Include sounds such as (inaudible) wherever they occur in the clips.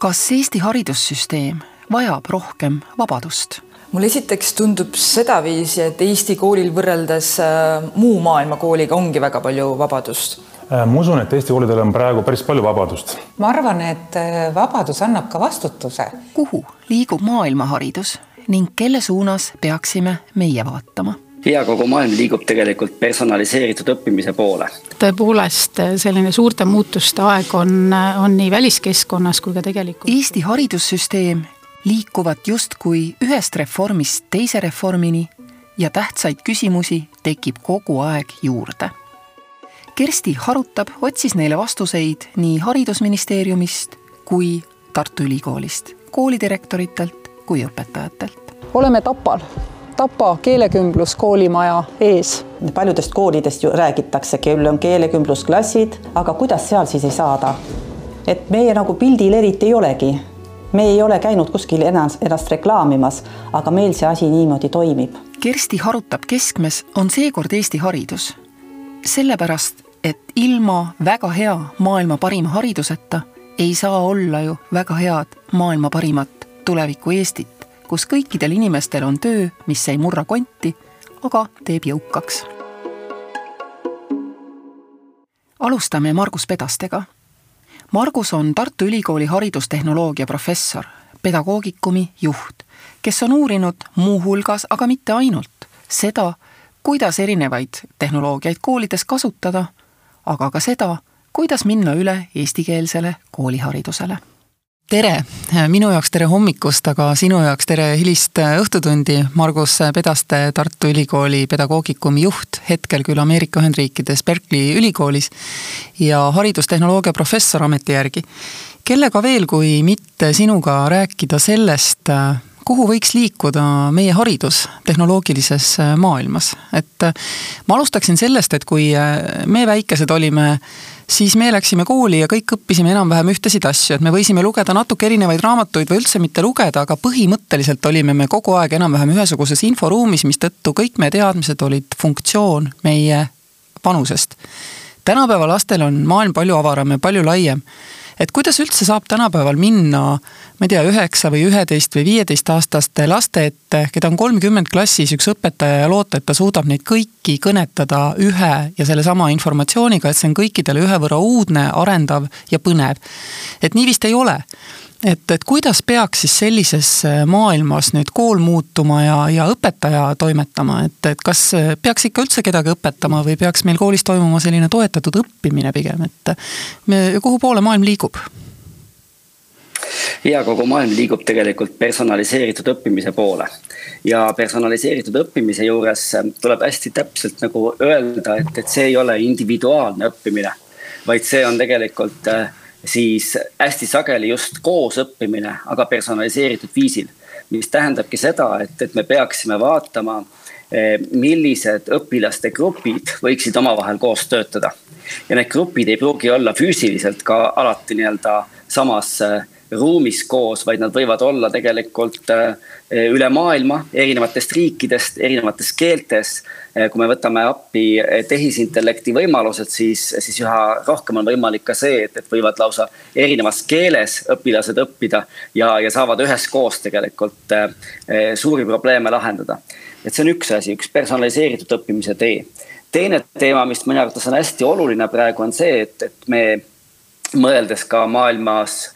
kas Eesti haridussüsteem vajab rohkem vabadust? mulle esiteks tundub sedaviisi, et Eesti koolil võrreldes äh, muu maailma kooliga ongi väga palju vabadust äh, ma usun, et Eesti koolidel on praegu päris palju vabadust. ma arvan, et äh, vabadus annab ka vastutuse. kuhu liigub maailmaharidus ning kelle suunas peaksime meie vaatama? Ja kogu maailm liigub tegelikult personaliseeritud õppimise poole. tõepoolest, selline suurte muutuste aeg on, on nii väliskeskkonnas kui ka tegelikult. Eesti haridussüsteem liikuvad justkui ühest reformist teise reformini ja tähtsaid küsimusi tekib kogu aeg juurde. Kersti Harutab otsis neile vastuseid nii Haridusministeeriumist kui Tartu Ülikoolist, koolidirektoritelt kui õpetajatelt. oleme Tapal Tapa keelekümbluskoolimaja ees. paljudest koolidest ju räägitakse, küll on keelekümblusklassid, aga kuidas seal siis ei saada? et meie nagu pildil eriti ei olegi me ei ole käinud kuskil ennast, ennast reklaamimas, aga meil see asi niimoodi toimib. Kersti Harutab keskmes on seekord Eesti haridus. sellepärast, et ilma väga hea maailma parima hariduseta ei saa olla ju väga head maailma parimat tuleviku Eestit, kus kõikidel inimestel on töö, mis ei murra konti, aga teeb jõukaks. alustame Margus Pedastega Margus on Tartu Ülikooli haridustehnoloogia professor, pedagoogikumi juht, kes on uurinud muuhulgas, aga mitte ainult, seda, kuidas erinevaid tehnoloogiaid koolides kasutada, aga ka seda, kuidas minna üle eestikeelsele kooliharidusele tere, minu jaoks tere hommikust, aga sinu jaoks tere hilist õhtutundi. Margus Pedaste, Tartu Ülikooli pedagoogikumi juht, hetkel küll Ameerika Ühendriikides Berkeley ülikoolis ja haridustehnoloogia professor ameti järgi. kellega veel, kui mitte sinuga rääkida sellest, kuhu võiks liikuda meie haridus tehnoloogilises maailmas, et ma alustaksin sellest, et kui me väikesed olime siis me läksime kooli ja kõik õppisime enam-vähem ühtesid asju, et me võisime lugeda natuke erinevaid raamatuid või üldse mitte lugeda, aga põhimõtteliselt olime me kogu aeg enam-vähem ühesuguses inforuumis, mistõttu kõik meie teadmised olid funktsioon meie panusest. tänapäeva lastel on maailm palju avaram ja palju laiem et kuidas üldse saab tänapäeval minna, ma ei tea, üheksa või üheteist või viieteistaastaste laste ette, keda on kolmkümmend klassis, üks õpetaja ja loota, et ta suudab neid kõiki kõnetada ühe ja sellesama informatsiooniga, et see on kõikidele ühe võrra uudne, arendav ja põnev. et nii vist ei ole et, et kuidas peaks siis sellises äh, maailmas nüüd kool muutuma ja, ja õpetaja toimetama, et, et kas äh, peaks ikka üldse kedagi õpetama või peaks meil koolis toimuma selline toetatud õppimine pigem, et me, kuhu poole maailm liigub? ja kogu maailm liigub tegelikult personaliseeritud õppimise poole. ja personaliseeritud õppimise juures äh, tuleb hästi täpselt nagu öelda, et, et see ei ole individuaalne õppimine, vaid see on tegelikult äh, siis hästi sageli just koos õppimine, aga personaliseeritud viisil. mis tähendabki seda, et, et me peaksime vaatama, eh, millised õpilaste grupid võiksid omavahel koos töötada. ja need grupid ei pruugi olla füüsiliselt ka alati nii-öelda samas eh, ruumis koos, vaid nad võivad olla tegelikult äh, üle maailma, erinevatest riikidest, erinevates keeltes. Äh, kui me võtame appi äh, tehisintellekti võimalused, siis, siis üha rohkem on võimalik ka see, et, et võivad lausa erinevas keeles õpilased õppida ja, ja saavad üheskoos tegelikult suuri probleeme lahendada. et see on üks asi, üks personaliseeritud õppimise tee. teine teema, mis minu arvates on hästi oluline praegu, on see, et, et me mõeldes ka maailmas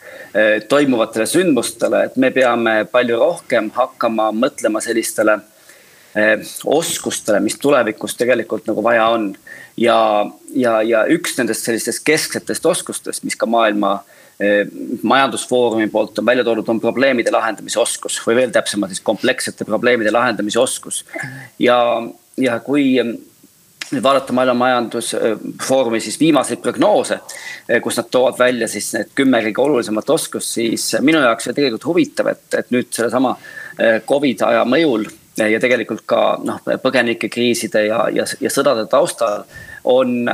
toimuvatele sündmustele, et me peame palju rohkem hakkama mõtlema sellistele eh, oskustele, mis tulevikus tegelikult nagu vaja on. ja, ja, ja üks nendest sellistest kesksetest oskustest, mis ka maailma eh, majandusfoorumi poolt on välja toodud, on probleemide lahendamise oskus või veel täpsemalt siis komplekssete probleemide lahendamise oskus. ja, ja kui nüüd vaadata Maailma Majandusfoorumi siis viimaseid prognoose, eh, kus nad toovad välja siis need kümme kõige olulisemat oskust, siis minu jaoks oli tegelikult huvitav, et, et nüüd sellesama eh, Covid aja mõjul eh, ja tegelikult ka noh, põgenikekriiside ja, ja, ja sõdade taustal on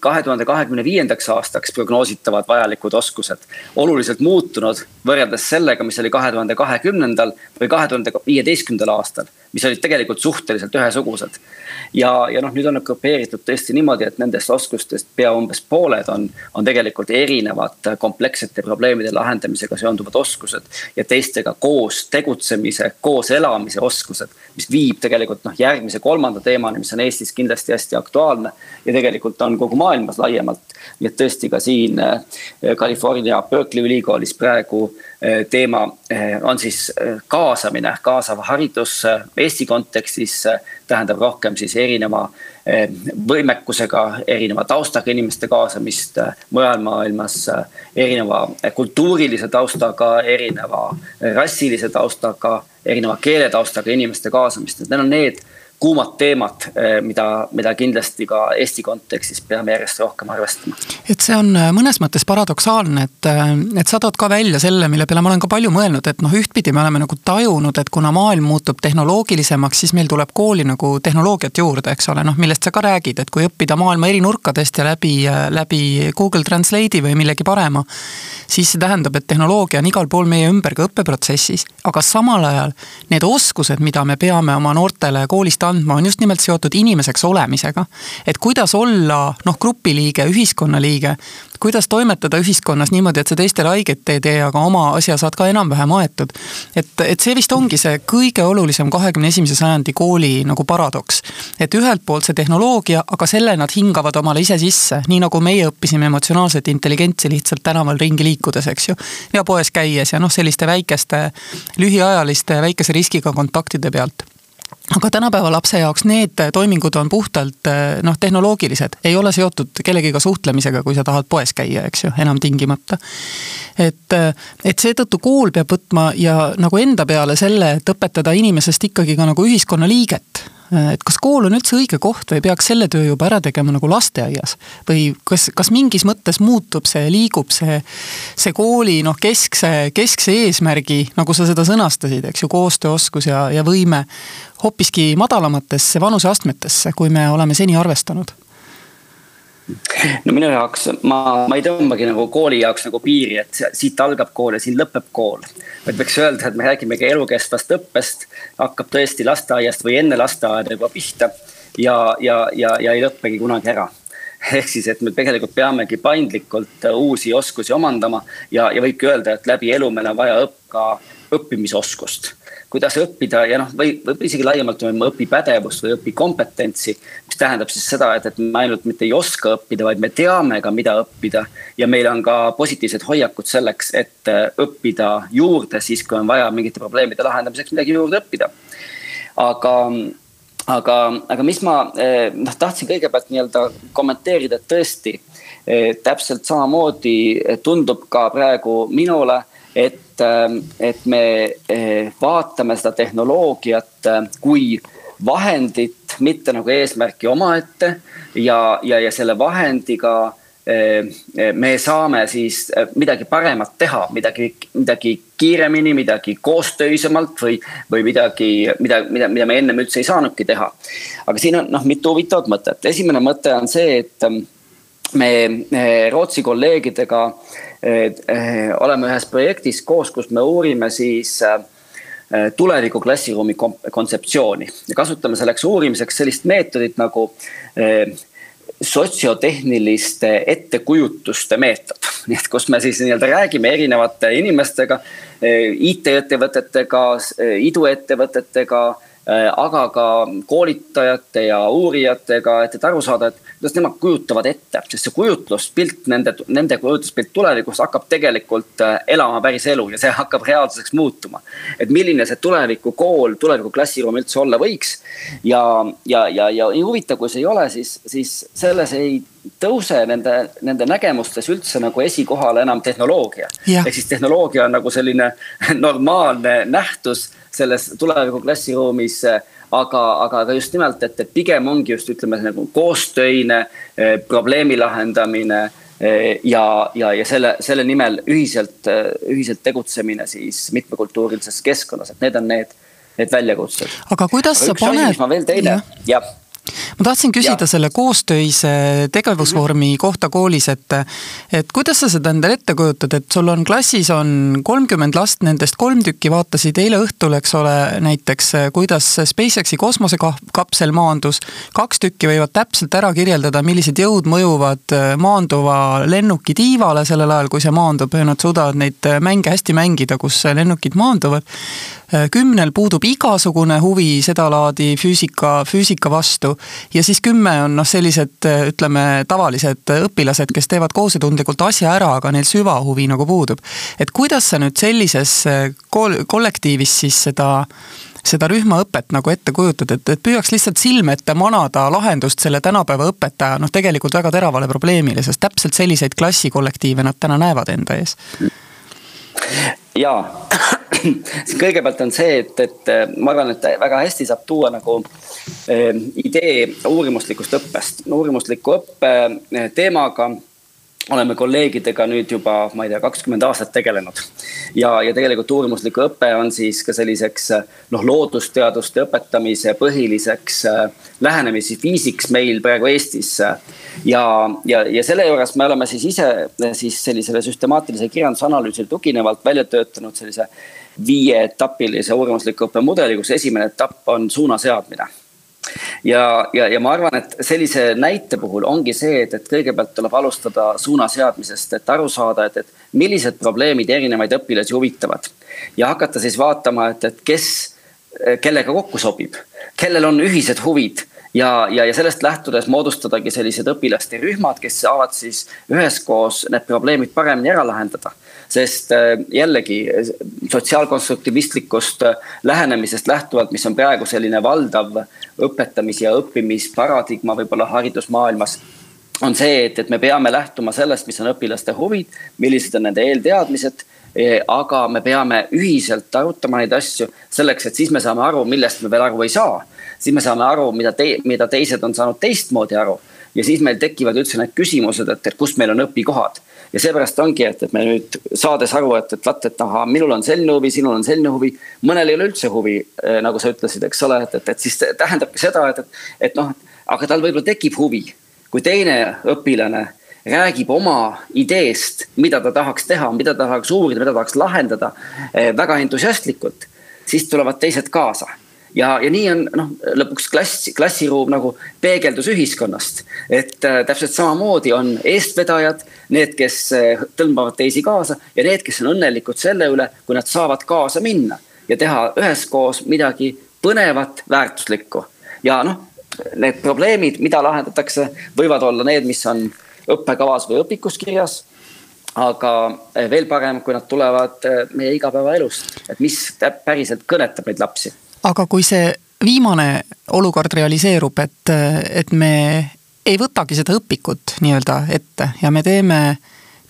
kahe tuhande kahekümne viiendaks aastaks prognoositavad vajalikud oskused oluliselt muutunud võrreldes sellega, mis oli kahe tuhande kahekümnendal või kahe tuhande viieteistkümnendal aastal mis olid tegelikult suhteliselt ühesugused. ja, ja noh, nüüd on nad grupeeritud tõesti niimoodi, et nendest oskustest pea umbes pooled on, on tegelikult erinevad komplekssete probleemide lahendamisega seonduvad oskused. ja teistega koos tegutsemise, koos elamise oskused, mis viib tegelikult noh, järgmise kolmanda teemani, mis on Eestis kindlasti hästi aktuaalne. ja tegelikult on kogu maailmas laiemalt. nii et tõesti ka siin äh, California Berkeley ülikoolis praegu teema äh, on siis kaasamine, kaasav haridus Eesti kontekstis tähendab rohkem siis erineva võimekusega, erineva taustaga inimeste kaasamist mujal maailmas, erineva kultuurilise taustaga, erineva rassilise taustaga, erineva keeletaustaga inimeste kaasamist, et need on need kuumad teemad, eh, mida, mida kindlasti ka Eesti kontekstis peame järjest rohkem arvestama. et see on eh, mõnes mõttes paradoksaalne, et, eh, et sa tood ka välja selle, mille peale ma olen ka palju mõelnud, et noh, ühtpidi me oleme nagu tajunud, et kuna maailm muutub tehnoloogilisemaks, siis meil tuleb kooli nagu tehnoloogiat juurde, eks ole, noh, millest sa ka räägid, et kui õppida maailma eri nurkadest ja läbi, läbi Google Translate'i või millegi parema, siis see tähendab, et tehnoloogia on igal pool meie ümber ka õppeprotsessis, aga samal ajal need oskused, mida me peame oma noortele koolist andma, andma, on just nimelt seotud inimeseks olemisega. et kuidas olla noh, grupiliige, ühiskonnaliige, kuidas toimetada ühiskonnas niimoodi, et sa teistele haiget ei tee, aga oma asja saad ka enam-vähem aetud. et, et see vist ongi see kõige olulisem kahekümne esimese sajandi kooli nagu paradoks. et ühelt poolt see tehnoloogia, aga selle nad hingavad omale ise sisse, nii nagu meie õppisime emotsionaalset intelligentsi lihtsalt tänaval ringi liikudes, eks ju. ja poes käies ja noh, selliste väikeste, lühiajaliste, väikese riskiga kontaktide pealt aga tänapäeva lapse jaoks need toimingud on puhtalt noh, tehnoloogilised, ei ole seotud kellegiga suhtlemisega, kui sa tahad poes käia, eks ju, enam tingimata. et, et seetõttu kool peab võtma ja nagu enda peale selle, et õpetada inimesest ikkagi ka nagu ühiskonnaliiget et kas kool on üldse õige koht või peaks selle töö juba ära tegema nagu lasteaias? või kas, kas mingis mõttes muutub see, liigub see, see kooli noh, keskse, keskse eesmärgi, nagu sa seda sõnastasid, eks ju, koostööoskus ja, ja võime hoopiski madalamatesse vanuseastmetesse, kui me oleme seni arvestanud no minu jaoks ma, ma ei tõmbagi nagu kooli jaoks nagu piiri, et siit algab kool ja siin lõpeb kool. vaid võiks öelda, et me räägimegi elukestvast õppest, hakkab tõesti lasteaiast või enne lasteaeda juba pihta ja, ja, ja, ja ei lõppegi kunagi ära ehk siis, et me tegelikult peamegi paindlikult uusi oskusi omandama ja, ja võibki öelda, et läbi elu meil on vaja õppida õppimisoskust kuidas õppida ja noh, või, või isegi laiemalt õpipädevust või õpikompetentsi. mis tähendab siis seda, et, et me ainult mitte ei oska õppida, vaid me teame ka, mida õppida. ja meil on ka positiivsed hoiakud selleks, et äh, õppida juurde siis, kui on vaja mingite probleemide lahendamiseks midagi juurde õppida. aga aga, aga mis ma äh, noh, tahtsin kõigepealt nii-öelda kommenteerida, et tõesti äh, täpselt samamoodi tundub ka praegu minule, et et, ähm, et me eh, vaatame seda tehnoloogiat äh, kui vahendit, mitte nagu eesmärki omaette ja, ja, ja selle vahendiga eh, me saame siis midagi paremat teha, midagi, midagi kiiremini, midagi koostöisemalt või, või midagi, mida, mida, mida me ennem üldse ei saanudki teha. aga siin on noh, mitu huvitavat mõtet. esimene mõte on see, et ähm, me Rootsi kolleegidega Eh, oleme ühes projektis koos, kus me uurime siis eh, tuleviku klassiruumi kontseptsiooni ja kasutame selleks uurimiseks sellist meetodit nagu eh, sotsiotehniliste ettekujutuste meetod. (laughs) nii et kus me siis nii-öelda räägime erinevate inimestega, IT-ettevõtetega, iduettevõtetega aga ka koolitajate ja uurijatega, et, et aru saada, et kuidas nemad kujutavad ette, sest see kujutluspilt, nende, nende kujutluspilt tulevikust hakkab tegelikult äh, elama päris elu ja see hakkab reaalsuseks muutuma. et milline see tulevikukool, tuleviku klassiruum üldse olla võiks. ja, ja, ja, ja nii huvitav, kui see ei ole, siis, siis selles ei tõuse nende, nende nägemustes üldse nagu esikohale enam tehnoloogia. ehk siis tehnoloogia on nagu selline normaalne nähtus selles tuleviku klassiruumis. aga, aga, aga just nimelt, et, pigem ongi just ütleme nagu koostöine, eh, probleemi lahendamine eh, ja, ja, ja selle, selle nimel ühiselt, ühiselt tegutsemine siis mitmekultuurilises keskkonnas, et need on need, need väljakutsed. aga kuidas aga sa paned? ma veel teine, jah ma tahtsin küsida ja. selle koostöise tegevusvormi mm -hmm. kohta koolis, et et kuidas sa seda endale ette kujutad, et sul on klassis on kolmkümmend last, nendest kolm tükki vaatasid eile õhtul, eks ole, näiteks kuidas SpaceXi kosmosekapsel maandus, kaks tükki võivad täpselt ära kirjeldada, millised jõud mõjuvad maanduva lennuki tiivale sellel ajal, kui see maandub ja nad suudavad neid mänge hästi mängida, kus lennukid maanduvad Äh, kümnel puudub igasugune huvi sedalaadi füüsika, füüsika vastu. Ja siis kümme on noh, sellised äh, ütleme, tavalised õpilased, kes teevad kohusetundlikult asja ära, aga neil süvahuvi nagu puudub. et kuidas sa nüüd sellises äh, kool, kollektiivis siis seda seda rühmaõpet nagu ette kujutad, et, et püüaks lihtsalt silme ette manada lahendust selle tänapäeva õpetaja noh, tegelikult väga teravale probleemile, sest täpselt selliseid klassikollektiive nad täna näevad enda ees. Jaa, (laughs) kõigepealt on see, et, et äh, ma arvan, et väga hästi saab tuua nagu äh, idee uurimuslikust õppest, uurimusliku õppe äh, teemaga oleme kolleegidega nüüd juba, ma ei tea, kakskümmend aastat tegelenud. ja, ja tegelikult uurimuslik õpe on siis ka selliseks noh, loodusteaduste õpetamise põhiliseks äh, lähenemisviisiks meil praegu Eestis. ja, ja, ja selle juures me oleme siis ise siis sellisele süstemaatilise kirjandusanalüüsile tuginevalt välja töötanud sellise viieetapilise uurimusliku õppe mudeli, kus esimene etapp on suuna seadmine ja, ja, ja ma arvan, et sellise näite puhul ongi see, et, et kõigepealt tuleb alustada suuna seadmisest, et aru saada, et, et millised probleemid erinevaid õpilasi huvitavad. ja hakata siis vaatama, et, et kes, kellega kokku sobib, kellel on ühised huvid ja, ja, ja sellest lähtudes moodustadagi sellised õpilaste rühmad, kes saavad siis üheskoos need probleemid paremini ära lahendada sest äh, jällegi sotsiaalkonstruktivistlikust äh, lähenemisest lähtuvalt, mis on praegu selline valdav õpetamis- ja õppimisparadigma võib-olla haridusmaailmas on see, et, et me peame lähtuma sellest, mis on õpilaste huvid, millised on nende eelteadmised e, aga me peame ühiselt arutama neid asju selleks, et siis me saame aru, millest me veel aru ei saa. siis me saame aru, mida te, mida teised on saanud teistmoodi aru ja siis meil tekivad üldse need küsimused, et, et kus meil on õpikohad ja seepärast ongi, et, et me nüüd saades aru, et, et vaat, et ahaa, minul on selline huvi, sinul on selline huvi. mõnel ei ole üldse huvi, eh, nagu sa ütlesid, eks ole, et, et, et siis tähendabki seda, et, et, et noh, aga tal võib-olla tekib huvi, kui teine õpilane räägib oma ideest, mida ta tahaks teha, mida ta tahaks uurida, mida tahaks lahendada eh, väga entusiastlikult, siis tulevad teised kaasa ja, ja nii on noh, lõpuks klass, klassiruum nagu peegeldus ühiskonnast. et äh, täpselt samamoodi on eestvedajad, need, kes äh, tõmbavad teisi kaasa ja need, kes on õnnelikud selle üle, kui nad saavad kaasa minna ja teha üheskoos midagi põnevat, väärtuslikku. ja noh, need probleemid, mida lahendatakse, võivad olla need, mis on õppekavas või õpikus kirjas aga äh, veel parem, kui nad tulevad äh, meie igapäevaelust, et mis päriselt kõnetab neid lapsi aga kui see viimane olukord realiseerub, et, et me ei võtagi seda õpikut nii-öelda ette ja me teeme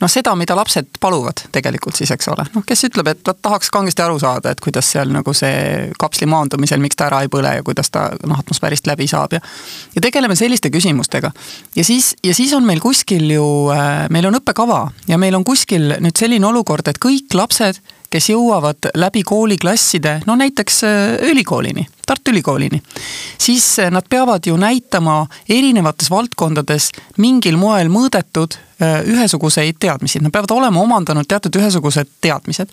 noh, seda, mida lapsed paluvad tegelikult siis, eks ole, noh, kes ütleb, et vot tahaks kangesti aru saada, et kuidas seal nagu see kapsli maandumisel, miks ta ära ei põle ja kuidas ta noh, atmosfäärist läbi saab ja ja tegeleme selliste küsimustega. ja siis, ja siis on meil kuskil ju, äh, meil on õppekava ja meil on kuskil nüüd selline olukord, et kõik lapsed kes jõuavad läbi kooliklasside, no näiteks äh, ülikoolini, Tartu Ülikoolini, siis äh, nad peavad ju näitama erinevates valdkondades mingil moel mõõdetud äh, ühesuguseid teadmisi, nad peavad olema omandanud teatud ühesugused teadmised.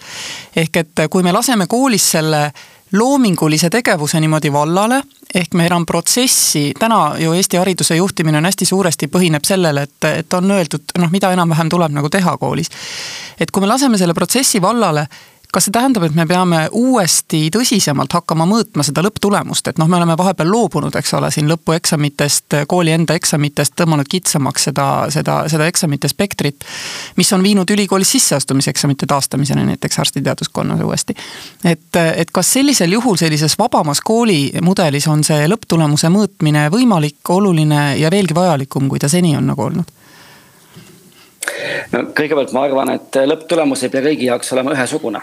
ehk et kui me laseme koolis selle loomingulise tegevuse niimoodi vallale, ehk me enam protsessi, täna ju Eesti hariduse juhtimine on hästi suuresti põhineb sellele, et, et on öeldud, noh, mida enam-vähem tuleb nagu teha koolis. et kui me laseme selle protsessi vallale, kas see tähendab, et me peame uuesti tõsisemalt hakkama mõõtma seda lõpptulemust, et noh, me oleme vahepeal loobunud, eks ole, siin lõpueksamitest, kooli enda eksamitest, tõmmanud kitsamaks seda, seda, seda eksamite spektrit, mis on viinud ülikoolis sisseastumiseksamite taastamiseni näiteks arstiteaduskonnas uuesti. et, et kas sellisel juhul sellises vabamas koolimudelis on see lõpptulemuse mõõtmine võimalik, oluline ja veelgi vajalikum, kui ta seni on nagu olnud? no kõigepealt ma arvan, et lõpptulemus ei pea kõigi jaoks olema ühesugune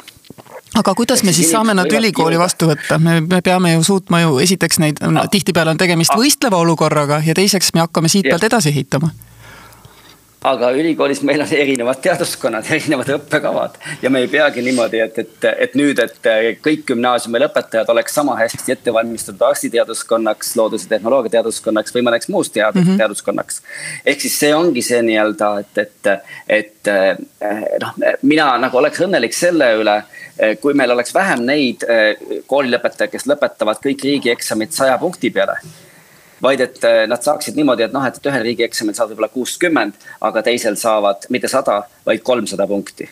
aga kuidas me siis saame nad ülikooli vastu võtta, me, me peame ju suutma ju esiteks neid no,, tihtipeale on tegemist võistleva olukorraga ja teiseks me hakkame siit pealt edasi ehitama aga ülikoolis meil on erinevad teaduskonnad, (laughs) erinevad õppekavad ja me ei peagi niimoodi, et, et, et nüüd, et kõik gümnaasiumi lõpetajad oleks sama hästi ette valmistatud arstiteaduskonnaks, loodus- ja tehnoloogiateaduskonnaks või mõneks muust teadus, mm -hmm. teaduskonnaks. ehk siis see ongi see nii-öelda, et, et, et noh, mina nagu oleks õnnelik selle üle, kui meil oleks vähem neid koolilõpetajaid, kes lõpetavad kõik riigieksamid saja punkti peale vaid et äh, nad saaksid niimoodi, et noh, et, ühel riigieksamil saad võib-olla kuuskümmend, aga teisel saavad mitte sada, vaid kolmsada punkti.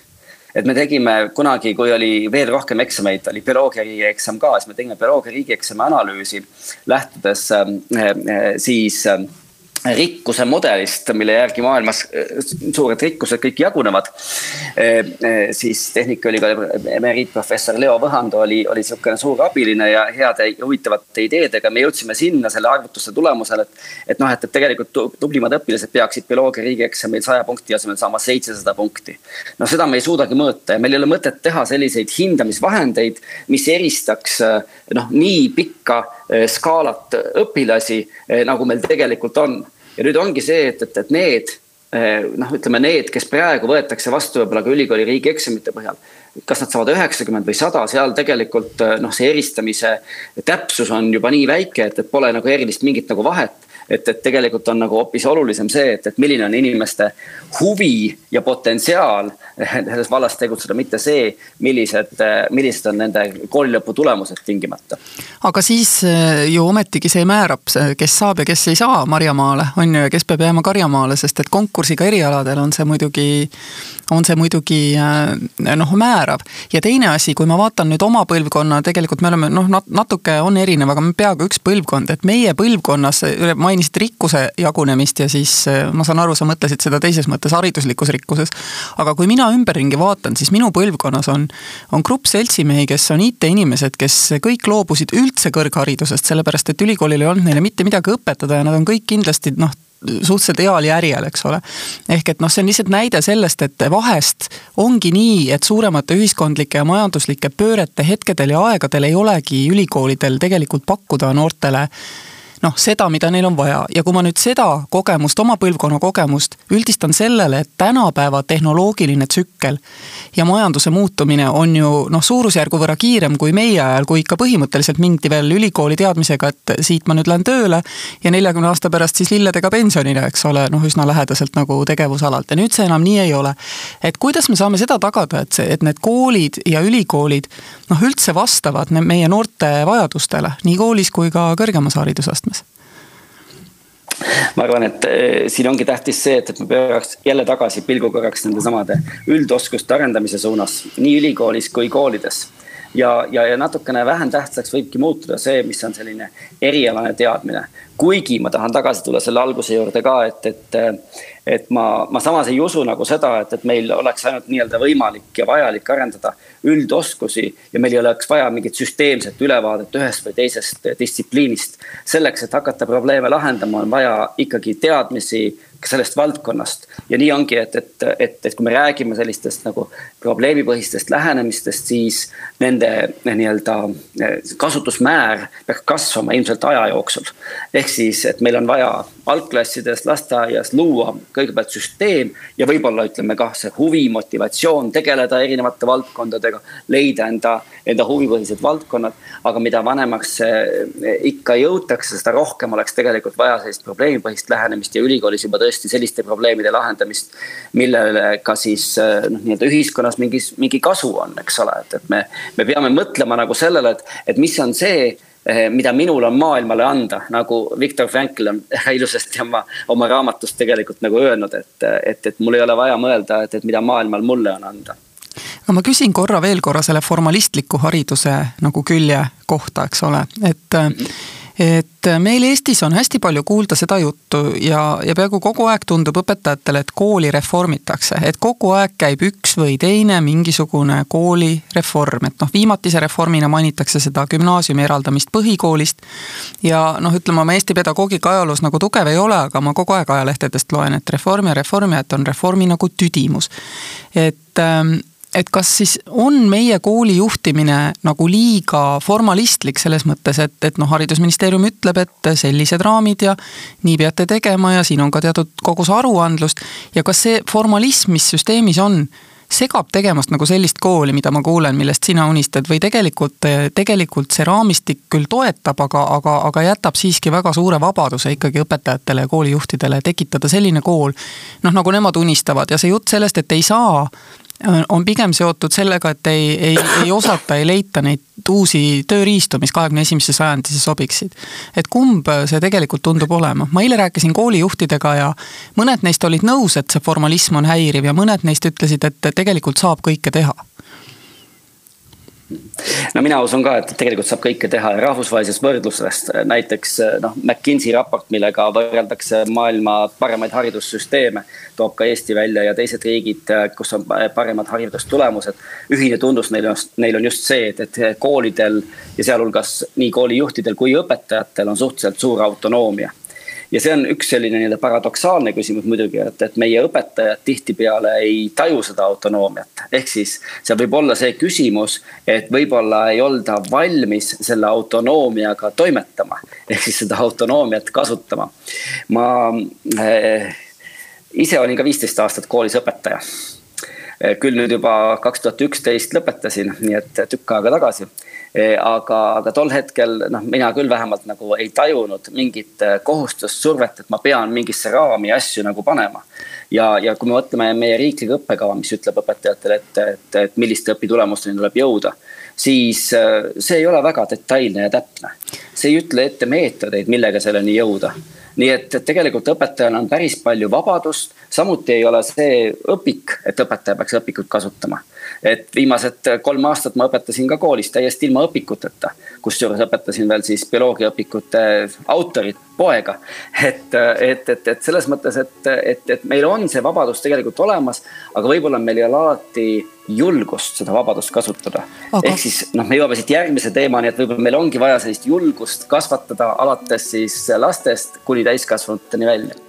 Et me tegime kunagi, kui oli veel rohkem eksameid, oli bioloogia riigieksam ka, siis me tegime bioloogia riigieksami analüüsi, lähtudes äh, äh, siis äh, rikkuse mudelist, mille järgi maailmas äh, suured rikkused kõik jagunevad. Äh, äh, siis Tehnikaülikooli emeriitprofessor Leo Võhando oli, oli niisugune suur abiline ja heade huvitavate ideedega. me jõudsime sinna selle arvutuste tulemusel, et, et noh, et, et tegelikult tublimad õpilased peaksid bioloogia riigieksamil saja punkti asemel saama seitsesada punkti. no seda me ei suudagi mõõta ja meil ei ole mõtet teha selliseid hindamisvahendeid, mis eristaks noh, nii pikka skaalat õpilasi, nagu meil tegelikult on ja nüüd ongi see, et, et, et need eh, noh, ütleme need, kes praegu võetakse vastu võib-olla ka ülikooli riigieksamite põhjal. kas nad saavad üheksakümmend või sada, seal tegelikult eh, noh, see eristamise täpsus on juba nii väike, et, et pole nagu erilist mingit nagu vahet et, et tegelikult on nagu hoopis olulisem see, et, et milline on inimeste huvi ja potentsiaal (laughs) selles vallas tegutseda, mitte see, millised, millised on nende koolilõpu tulemused tingimata. aga siis eh, ju ometigi see määrab, kes saab ja kes ei saa Marjamaale, on ju, ja kes peab jääma Karjamaale, sest et konkursiga erialadel on see muidugi, on see muidugi eh, noh, määrav. ja teine asi, kui ma vaatan nüüd oma põlvkonna, tegelikult me oleme noh, natuke on erinev, aga peaaegu üks põlvkond, et meie põlvkonnas, ma mainisid rikkuse jagunemist ja siis eh, ma saan aru, sa mõtlesid seda teises mõttes hariduslikus rikkuses. aga kui mina ümberringi vaatan, siis minu põlvkonnas on, on grupp seltsimehi, kes on IT-inimesed, kes kõik loobusid üldse kõrgharidusest, sellepärast et ülikoolil ei olnud neile mitte midagi õpetada ja nad on kõik kindlasti noh, suhteliselt heal järjel, eks ole. ehk et noh, see on lihtsalt näide sellest, et vahest ongi nii, et suuremate ühiskondlike ja majanduslike pöörete hetkedel ja aegadel ei olegi ülikoolidel tegelikult pakkuda noortele noh, seda, mida neil on vaja ja kui ma nüüd seda kogemust, oma põlvkonna kogemust üldistan sellele, et tänapäeva tehnoloogiline tsükkel ja majanduse muutumine on ju noh, suurusjärgu võrra kiirem kui meie ajal, kui ikka põhimõtteliselt mindi veel ülikooli teadmisega, et siit ma nüüd lähen tööle ja neljakümne aasta pärast siis lilledega pensionile, eks ole, noh, üsna lähedaselt nagu tegevusalalt ja nüüd see enam nii ei ole. et kuidas me saame seda tagada, et see, et need koolid ja ülikoolid noh, üldse vastavad meie noorte vajadustele nii koolis kui ka kõrgemas haridusastmes? Ma arvan, et eh, siin ongi tähtis see, et, et me pööraks jälle tagasi pilgu korraks nende samade üldoskuste arendamise suunas nii ülikoolis kui koolides. Ja, ja, ja natukene vähem tähtsaks võibki muutuda see, mis on selline erialane teadmine. kuigi ma tahan tagasi tulla selle alguse juurde ka, et, et, et ma, ma samas ei usu nagu seda, et, et meil oleks ainult nii-öelda võimalik ja vajalik arendada üldoskusi ja meil ei oleks vaja mingit süsteemset ülevaadet ühest või teisest distsipliinist. selleks, et hakata probleeme lahendama, on vaja ikkagi teadmisi sellest valdkonnast. ja nii ongi, et, et, et, et kui me räägime sellistest nagu probleemipõhistest lähenemistest, siis nende nii-öelda eh, kasutusmäär peaks kasvama ilmselt aja jooksul. ehk siis, et meil on vaja algklassides, lasteaias luua kõigepealt süsteem ja võib-olla ütleme kah see huvi, motivatsioon tegeleda erinevate valdkondadega, leida enda, enda huvipõhised valdkonnad. aga mida vanemaks ikka jõutakse, seda rohkem oleks tegelikult vaja sellist probleemipõhist lähenemist ja ülikoolis juba tõesti selliste probleemide lahendamist. millele ka siis noh, nii-öelda ühiskonnas mingis, mingi kasu on, eks ole, et, et me, me peame mõtlema nagu sellele, et, et mis on see Eh, mida minul on maailmale anda, nagu Viktor Frankl on (laughs) ilusasti oma, oma raamatus tegelikult nagu öelnud, et, et, et mul ei ole vaja mõelda, et, et mida maailmal mulle on anda aga ma küsin korra veel korra selle formalistliku hariduse nagu külje kohta, eks ole, et mm -hmm et meil Eestis on hästi palju kuulda seda juttu ja, ja peaaegu kogu aeg tundub õpetajatele, et kooli reformitakse, et kogu aeg käib üks või teine mingisugune koolireform, et noh, viimatise reformina mainitakse seda gümnaasiumi eraldamist põhikoolist. ja noh, ütleme oma Eesti pedagoogika ajaloos nagu tugev ei ole, aga ma kogu aeg ajalehtedest loen, et reform ja reform ja et on reformi nagu tüdimus. et ähm, et kas siis on meie kooli juhtimine nagu liiga formalistlik selles mõttes, et, et noh, haridusministeerium ütleb, et sellised raamid ja nii peate tegema ja siin on ka teatud kogus aruandlust. Ja kas see formalism, mis süsteemis on, segab tegemast nagu sellist kooli, mida ma kuulen, millest sina unistad või tegelikult, tegelikult see raamistik küll toetab, aga, aga, aga jätab siiski väga suure vabaduse ikkagi õpetajatele ja koolijuhtidele tekitada selline kool, noh, nagu nemad unistavad ja see jutt sellest, et ei saa on pigem seotud sellega, et ei, ei, ei osata, ei leita neid uusi tööriistu, mis kahekümne esimesse sajandisse sobiksid. et kumb see tegelikult tundub olema, ma eile rääkisin koolijuhtidega ja mõned neist olid nõus, et see formalism on häiriv ja mõned neist ütlesid, et tegelikult saab kõike teha no mina usun ka, et tegelikult saab kõike teha ja rahvusvahelisest võrdlusest näiteks noh, McKinsey raport, millega võrreldakse maailma paremaid haridussüsteeme, toob ka Eesti välja ja teised riigid, kus on paremad haridustulemused. ühine tunnus neil on, neil on just see, et, et koolidel ja sealhulgas nii koolijuhtidel kui õpetajatel on suhteliselt suur autonoomia ja see on üks selline nii-öelda paradoksaalne küsimus muidugi, et, et meie õpetajad tihtipeale ei taju seda autonoomiat. ehk siis seal võib olla see küsimus, et võib-olla ei olda valmis selle autonoomiaga toimetama. ehk siis seda autonoomiat kasutama. ma äh, ise olin ka viisteist aastat koolis õpetaja küll nüüd juba kaks tuhat üksteist lõpetasin, nii et tükk aega tagasi Eh, aga, aga tol hetkel noh, mina küll vähemalt nagu ei tajunud mingit eh, kohustust, survet, et ma pean mingisse raami asju nagu panema. ja, ja kui me mõtleme meie riiklikku õppekava, mis ütleb õpetajatele, et, et, et milliste õpitulemusteni tuleb jõuda, siis eh, see ei ole väga detailne ja täpne. see ei ütle ette meetodeid, millega selleni jõuda nii et tegelikult õpetajal on päris palju vabadust, samuti ei ole see õpik, et õpetaja peaks õpikut kasutama et viimased kolm aastat ma õpetasin ka koolis täiesti ilma õpikuteta. kusjuures õpetasin veel siis bioloogiaõpikute autorit, poega. et, et, et, et selles mõttes, et, et, et meil on see vabadus tegelikult olemas, aga võib-olla meil ei ole alati julgust seda vabadust kasutada aga.... ehk siis noh, me jõuame siit järgmise teemani, et võib-olla meil ongi vaja sellist julgust kasvatada alates siis lastest kuni täiskasvanuteni välja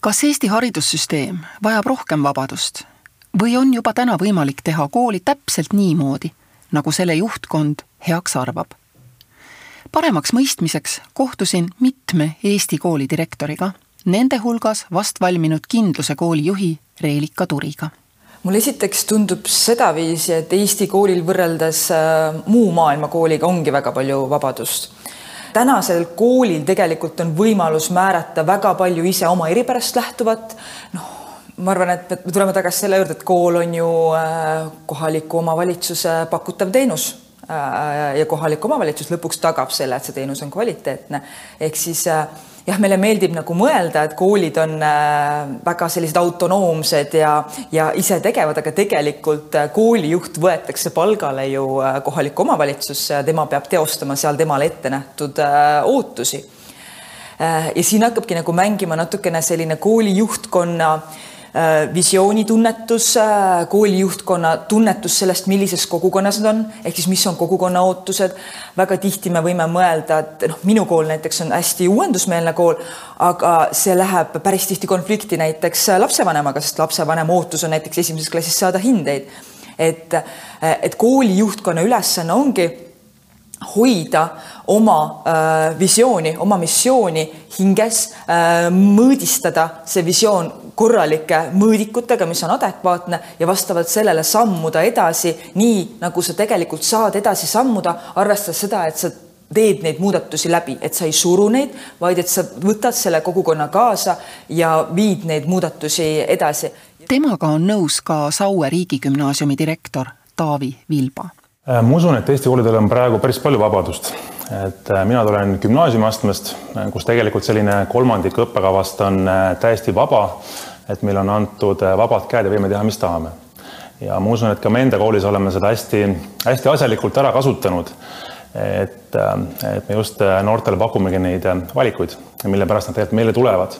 kas Eesti haridussüsteem vajab rohkem vabadust või on juba täna võimalik teha kooli täpselt niimoodi, nagu selle juhtkond heaks arvab? paremaks mõistmiseks kohtusin mitme Eesti kooli direktoriga, nende hulgas vast valminud Kindluse kooli juhi Reelika Turiga mulle esiteks tundub sedaviisi, et Eesti koolil võrreldes äh, muu maailma kooliga ongi väga palju vabadust tänasel koolil tegelikult on võimalus määrata väga palju ise oma eripärast lähtuvat, noh, ma arvan, et me tuleme tagasi selle juurde, et kool on ju äh, kohaliku omavalitsuse pakutav teenus äh, ja kohalik omavalitsus lõpuks tagab selle, et see teenus on kvaliteetne. ehk siis äh, jah, meile meeldib nagu mõelda, et koolid on äh, väga sellised autonoomsed ja, ja isetegevad, aga tegelikult äh, koolijuht võetakse palgale ju äh, kohalikku omavalitsusse ja tema peab teostama seal temale ette nähtud ootusi. ja siin hakkabki nagu mängima natukene selline kooli juhtkonna äh, Äh, visioonitunnetus, äh, kooli juhtkonna tunnetus sellest, millises kogukonnas nad on, ehk siis mis on kogukonna ootused. väga tihti me võime mõelda, et noh, minu kool näiteks on hästi uuendusmeelne kool, aga see läheb päris tihti konflikti näiteks lapsevanemaga, sest lapsevanema ootus on näiteks esimeses klassis saada hindeid. et, et kooli juhtkonna ülesanne ongi hoida oma äh, visiooni, oma missiooni hinges äh,, mõõdistada see visioon korralike mõõdikutega, mis on adekvaatne ja vastavalt sellele sammuda edasi nii, nagu sa tegelikult saad edasi sammuda, arvestades seda, et sa teed neid muudatusi läbi, et sa ei suru neid, vaid et sa võtad selle kogukonna kaasa ja viid neid muudatusi edasi. temaga on nõus ka Saue riigigümnaasiumi direktor Taavi Vilba ma usun, et Eesti koolidel on praegu päris palju vabadust. et äh, mina tulen gümnaasiumiastmest, äh, kus tegelikult selline kolmandik õppekavast on täiesti vaba, et meile on antud vabad käed ja võime teha, mis tahame. ja ma usun, et ka me enda koolis oleme seda hästi, hästi asjalikult ära kasutanud. et, et me just noortele pakumegi neid valikuid, mille pärast nad tegelikult meile tulevad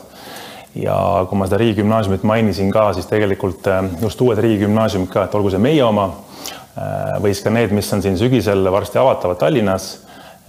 ja kui ma seda riigigümnaasiumit mainisin ka, siis tegelikult just uued riigigümnaasiumid ka, et olgu see meie oma Äh, või siis ka need, mis on siin sügisel varsti avatavad Tallinnas.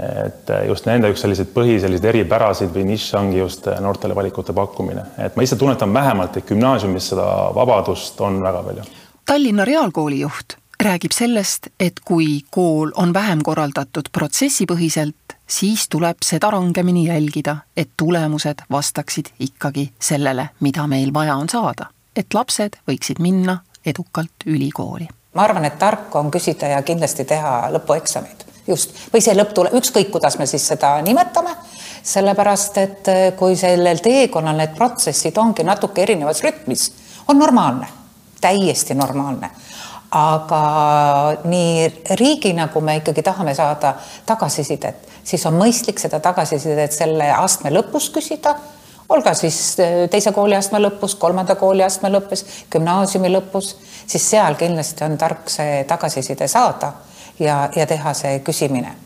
et just nende üks selliseid põhi selliseid eripärasid või nišš ongi just noortele valikute pakkumine, et ma ise tunnetan vähemalt, et gümnaasiumis seda vabadust on väga palju. Tallinna Reaalkooli juht räägib sellest, et kui kool on vähem korraldatud protsessipõhiselt, siis tuleb seda rangemini jälgida, et tulemused vastaksid ikkagi sellele, mida meil vaja on saada. et lapsed võiksid minna edukalt ülikooli. Ma arvan, et tark on küsida ja kindlasti teha lõpueksamid just, või see lõpptule, ükskõik, kuidas me siis seda nimetame, sellepärast et eh, kui sellel teekonnal need protsessid ongi natuke erinevas rütmis, on normaalne, täiesti normaalne. Aga nii riigina, kui me ikkagi tahame saada tagasisidet, siis on mõistlik seda tagasisidet selle astme lõpus küsida, olgu siis eh, teise kooliastme lõpus, kolmanda kooliastme lõpus, gümnaasiumi lõpus, siis seal kindlasti on tark see tagasiside saada ja, ja teha see küsimine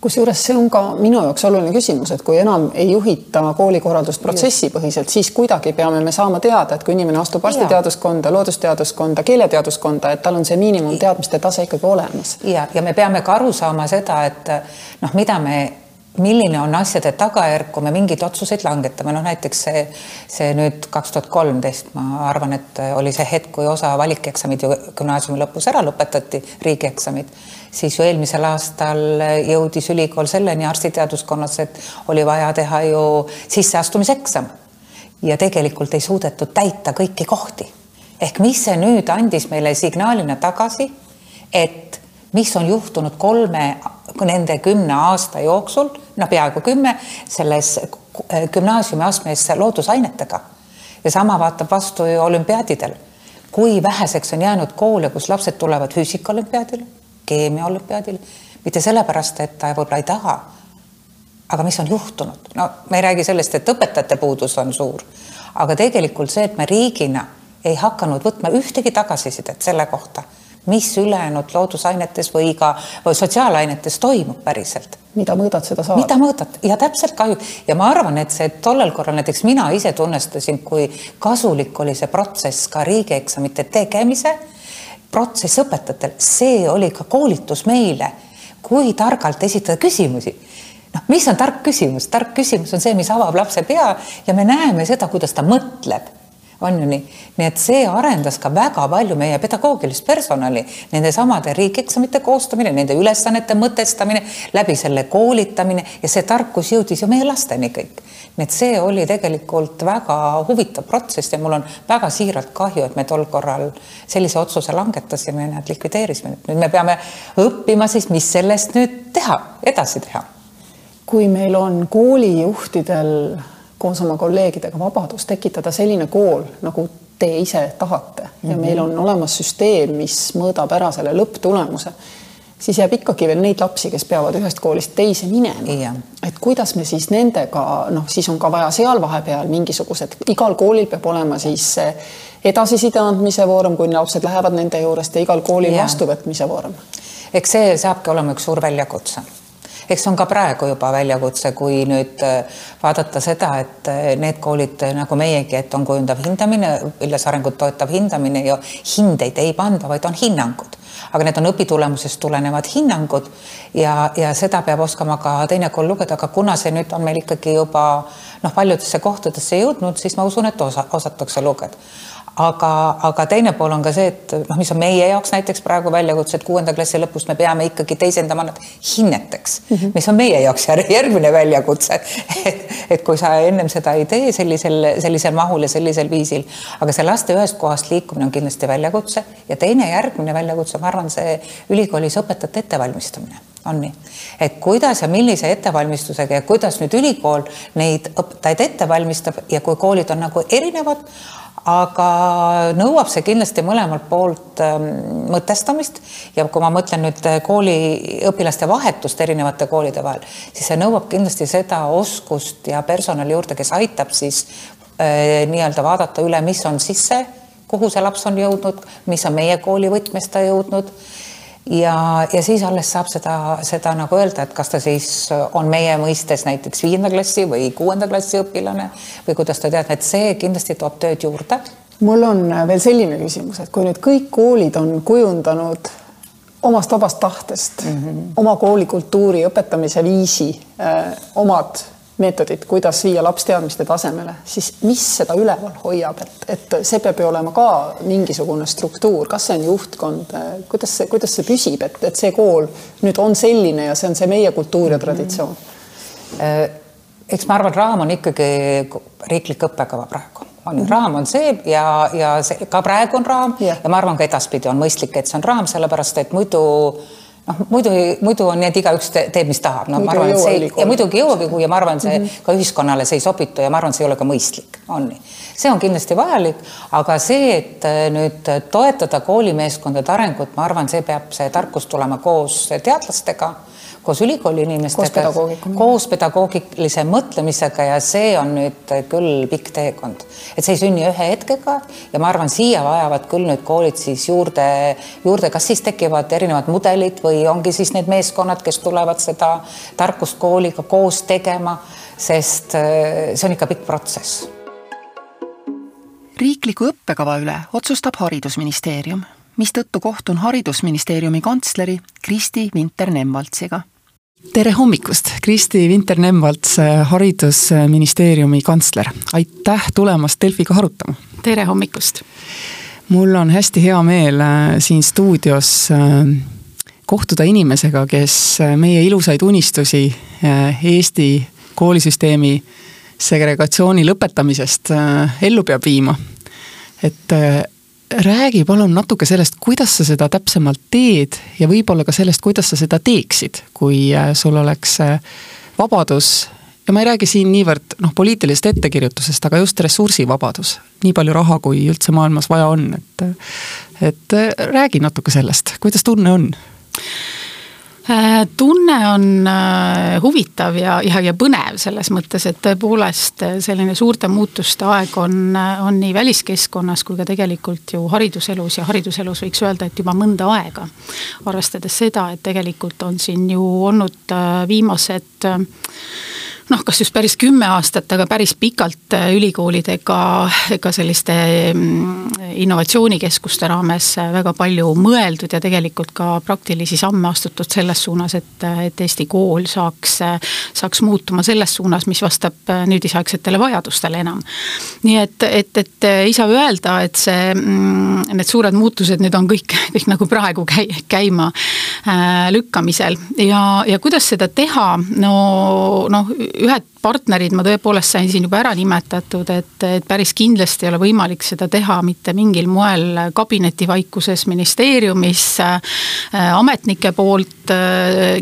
kusjuures see on ka minu jaoks oluline küsimus, et kui enam ei juhita koolikorraldust protsessipõhiselt, siis kuidagi peame me saama teada, et kui inimene astub arstiteaduskonda, loodusteaduskonda, keeleteaduskonda, et tal on see miinimumteadmiste tase ikkagi olemas. ja, ja me peame ka aru saama seda, et noh, mida me milline on asjade tagajärg, kui me mingeid otsuseid langetame, noh näiteks see, see nüüd kaks tuhat kolmteist, ma arvan, et oli see hetk, kui osa valikeksamid ju gümnaasiumi lõpus ära lõpetati, riigieksamid, siis ju eelmisel aastal jõudis ülikool selleni arstiteaduskonnas, et oli vaja teha ju sisseastumiseksam. Ja tegelikult ei suudetud täita kõiki kohti. ehk mis see nüüd andis meile signaalina tagasi, et mis on juhtunud kolme nende kümne aasta jooksul, no peaaegu kümme, selles gümnaasiumiastmes loodusainetega. ja sama vaatab vastu ju olümpiaadidel. kui väheseks on jäänud koole, kus lapsed tulevad füüsikaolümpiaadile, keemiaolümpiaadile, mitte sellepärast, et ta võib-olla ei taha. aga mis on juhtunud? no me ei räägi sellest, et õpetajate puudus on suur, aga tegelikult see, et me riigina ei hakanud võtma ühtegi tagasisidet selle kohta mis ülejäänud loodusainetes või ka või sotsiaalainetes toimub päriselt. mida mõõdad, seda saad. mida mõõdad. Ja täpselt kahju ja ma arvan, et see tollel korral näiteks mina ise tunnestasin, kui kasulik oli see protsess ka riigieksamite tegemise protsess õpetajatel, see oli ka koolitus meile, kui targalt esitada küsimusi. Noh, mis on tark küsimus, tark küsimus on see, mis avab lapse pea ja me näeme seda, kuidas ta mõtleb on ju nii, nii et see arendas ka väga palju meie pedagoogilist personali, nendesamade riigieksamite koostamine, nende ülesannete mõtestamine, läbi selle koolitamine ja see tarkus jõudis ju meie lasteni kõik. nii et see oli tegelikult väga huvitav protsess ja mul on väga siiralt kahju, et me tol korral sellise otsuse langetasime ja nad likvideerisime. nüüd me peame õppima siis, mis sellest nüüd teha, edasi teha. kui meil on koolijuhtidel koos oma kolleegidega vabadus tekitada selline kool, nagu te ise tahate ja mm -hmm. meil on olemas süsteem, mis mõõdab ära selle lõpptulemuse, siis jääb ikkagi veel neid lapsi, kes peavad ühest koolist teise minema. et kuidas me siis nendega, noh, siis on ka vaja seal vahepeal mingisugused, igal koolil peab olema siis edasiside andmise vorm, kui lapsed lähevad nende juurest ja igal koolil ja. vastuvõtmise vorm. eks see saabki olema üks suur väljakutse eks see on ka praegu juba väljakutse, kui nüüd äh, vaadata seda, et äh, need koolid äh, nagu meiegi, et on kujundav hindamine, õpilase arengut toetav hindamine ja hindeid ei panda, vaid on hinnangud. Aga need on õpitulemusest tulenevad hinnangud ja, ja seda peab oskama ka teine kool lugeda, aga kuna see nüüd on meil ikkagi juba noh, paljudesse kohtadesse jõudnud, siis ma usun, et osa, osatakse lugeda aga, aga teine pool on ka see, et noh, mis on meie jaoks näiteks praegu väljakutse, et kuuenda klassi lõpus me peame ikkagi teisendama nad hinneteks mm, -hmm. mis on meie jaoks järgmine väljakutse. (laughs) et, et kui sa ennem seda ei tee sellisel, sellisel mahul ja sellisel viisil, aga see laste ühest kohast liikumine on kindlasti väljakutse ja teine järgmine väljakutse, ma arvan, see ülikoolis õpetajate ettevalmistamine on nii, et kuidas ja millise ettevalmistusega ja kuidas nüüd ülikool neid õpetajaid ette valmistab ja kui koolid on nagu erinevad, aga nõuab see kindlasti mõlemalt poolt ähm, mõtestamist. Ja kui ma mõtlen nüüd äh, kooliõpilaste vahetust erinevate koolide vahel, siis see nõuab kindlasti seda oskust ja personali juurde, kes aitab siis äh, nii-öelda vaadata üle, mis on sisse, kuhu see laps on jõudnud, mis on meie kooli võtmes ta jõudnud ja, ja siis alles saab seda, seda nagu öelda, et kas ta siis on meie mõistes näiteks viienda klassi või kuuenda klassi õpilane või kuidas ta teab, et see kindlasti toob tööd juurde. mul on veel selline küsimus, et kui nüüd kõik koolid on kujundanud omast vabast tahtest mm, -hmm. oma koolikultuuri õpetamise viisi, omad meetodid, kuidas viia laps teadmiste tasemele, siis mis seda üleval hoiab, et, et see peab ju olema ka mingisugune struktuur, kas see on juhtkond, kuidas see, kuidas see püsib, et, et see kool nüüd on selline ja see on see meie kultuur ja traditsioon mm? -hmm. eks ma arvan, raam on ikkagi riiklik õppekava praegu on mm, -hmm. raam on see ja, ja see ka praegu on raam yeah. ja ma arvan, ka edaspidi on mõistlik, et see on raam, sellepärast et muidu noh, muidu, muidu on nii, et igaüks teeb, mis tahab, no muidu ma arvan, et see ja muidugi jõuagi, kui ja ma arvan, see mm -hmm. ka ühiskonnale see ei sobitu ja ma arvan, see ei ole ka mõistlik, on nii. see on kindlasti vajalik, aga see, et äh, nüüd toetada koolimeeskondade arengut, ma arvan, see peab, see tarkus tulema koos teadlastega koos ülikooli inimestega, koos pedagoogilise mõtlemisega ja see on nüüd küll pikk teekond. et see ei sünni ühe hetkega ja ma arvan, siia vajavad küll nüüd koolid siis juurde, juurde, kas siis tekivad erinevad mudelid või ongi siis need meeskonnad, kes tulevad seda tarkust kooliga koos tegema, sest äh, see on ikka pikk protsess. riikliku õppekava üle otsustab Haridusministeerium mistõttu kohtun Haridusministeeriumi kantsleri Kristi Vinter-Nemvaltsiga tere hommikust, Kristi Vinter-Nemvalts, haridusministeeriumi kantsler, aitäh tulemast Delfiga arutama. tere hommikust. mul on hästi hea meel äh, siin stuudios äh, kohtuda inimesega, kes äh, meie ilusaid unistusi Eesti koolisüsteemi segregatsiooni lõpetamisest ellu peab viima. et räägi palun natuke sellest, kuidas sa seda täpsemalt teed ja võib-olla ka sellest, kuidas sa seda teeksid, kui äh, sul oleks äh, vabadus ja ma ei räägi siin niivõrd noh, poliitilisest ettekirjutusest, aga just ressursivabadus. nii palju raha, kui üldse maailmas vaja on, et, et äh, räägi natuke sellest, kuidas tunne on? Äh, tunne on äh, huvitav ja, ja, ja põnev selles mõttes, et tõepoolest äh, selline suurte muutuste aeg on, on nii väliskeskkonnas kui ka tegelikult ju hariduselus ja hariduselus võiks öelda, et juba mõnda aega. arvestades seda, et tegelikult on siin ju olnud viimased noh, kas just päris kümme aastat, aga päris pikalt äh, ülikoolidega ka selliste mm, innovatsioonikeskuste raames äh, väga palju mõeldud ja tegelikult ka praktilisi samme astutud selles suunas, et, et Eesti kool saaks, saaks muutuma selles suunas, mis vastab äh, nüüdisaegsetele vajadustele enam. nii et, et, et ei saa öelda, et see, mm, need suured muutused nüüd on kõik, (laughs) kõik nagu praegu käi-, käima lükkamisel ja, ja kuidas seda teha, no noh ühed partnerid ma tõepoolest sain siin juba ära nimetatud, et, et päris kindlasti ei ole võimalik seda teha mitte mingil moel kabinetivaikuses ministeeriumis äh, ametnike poolt. Äh,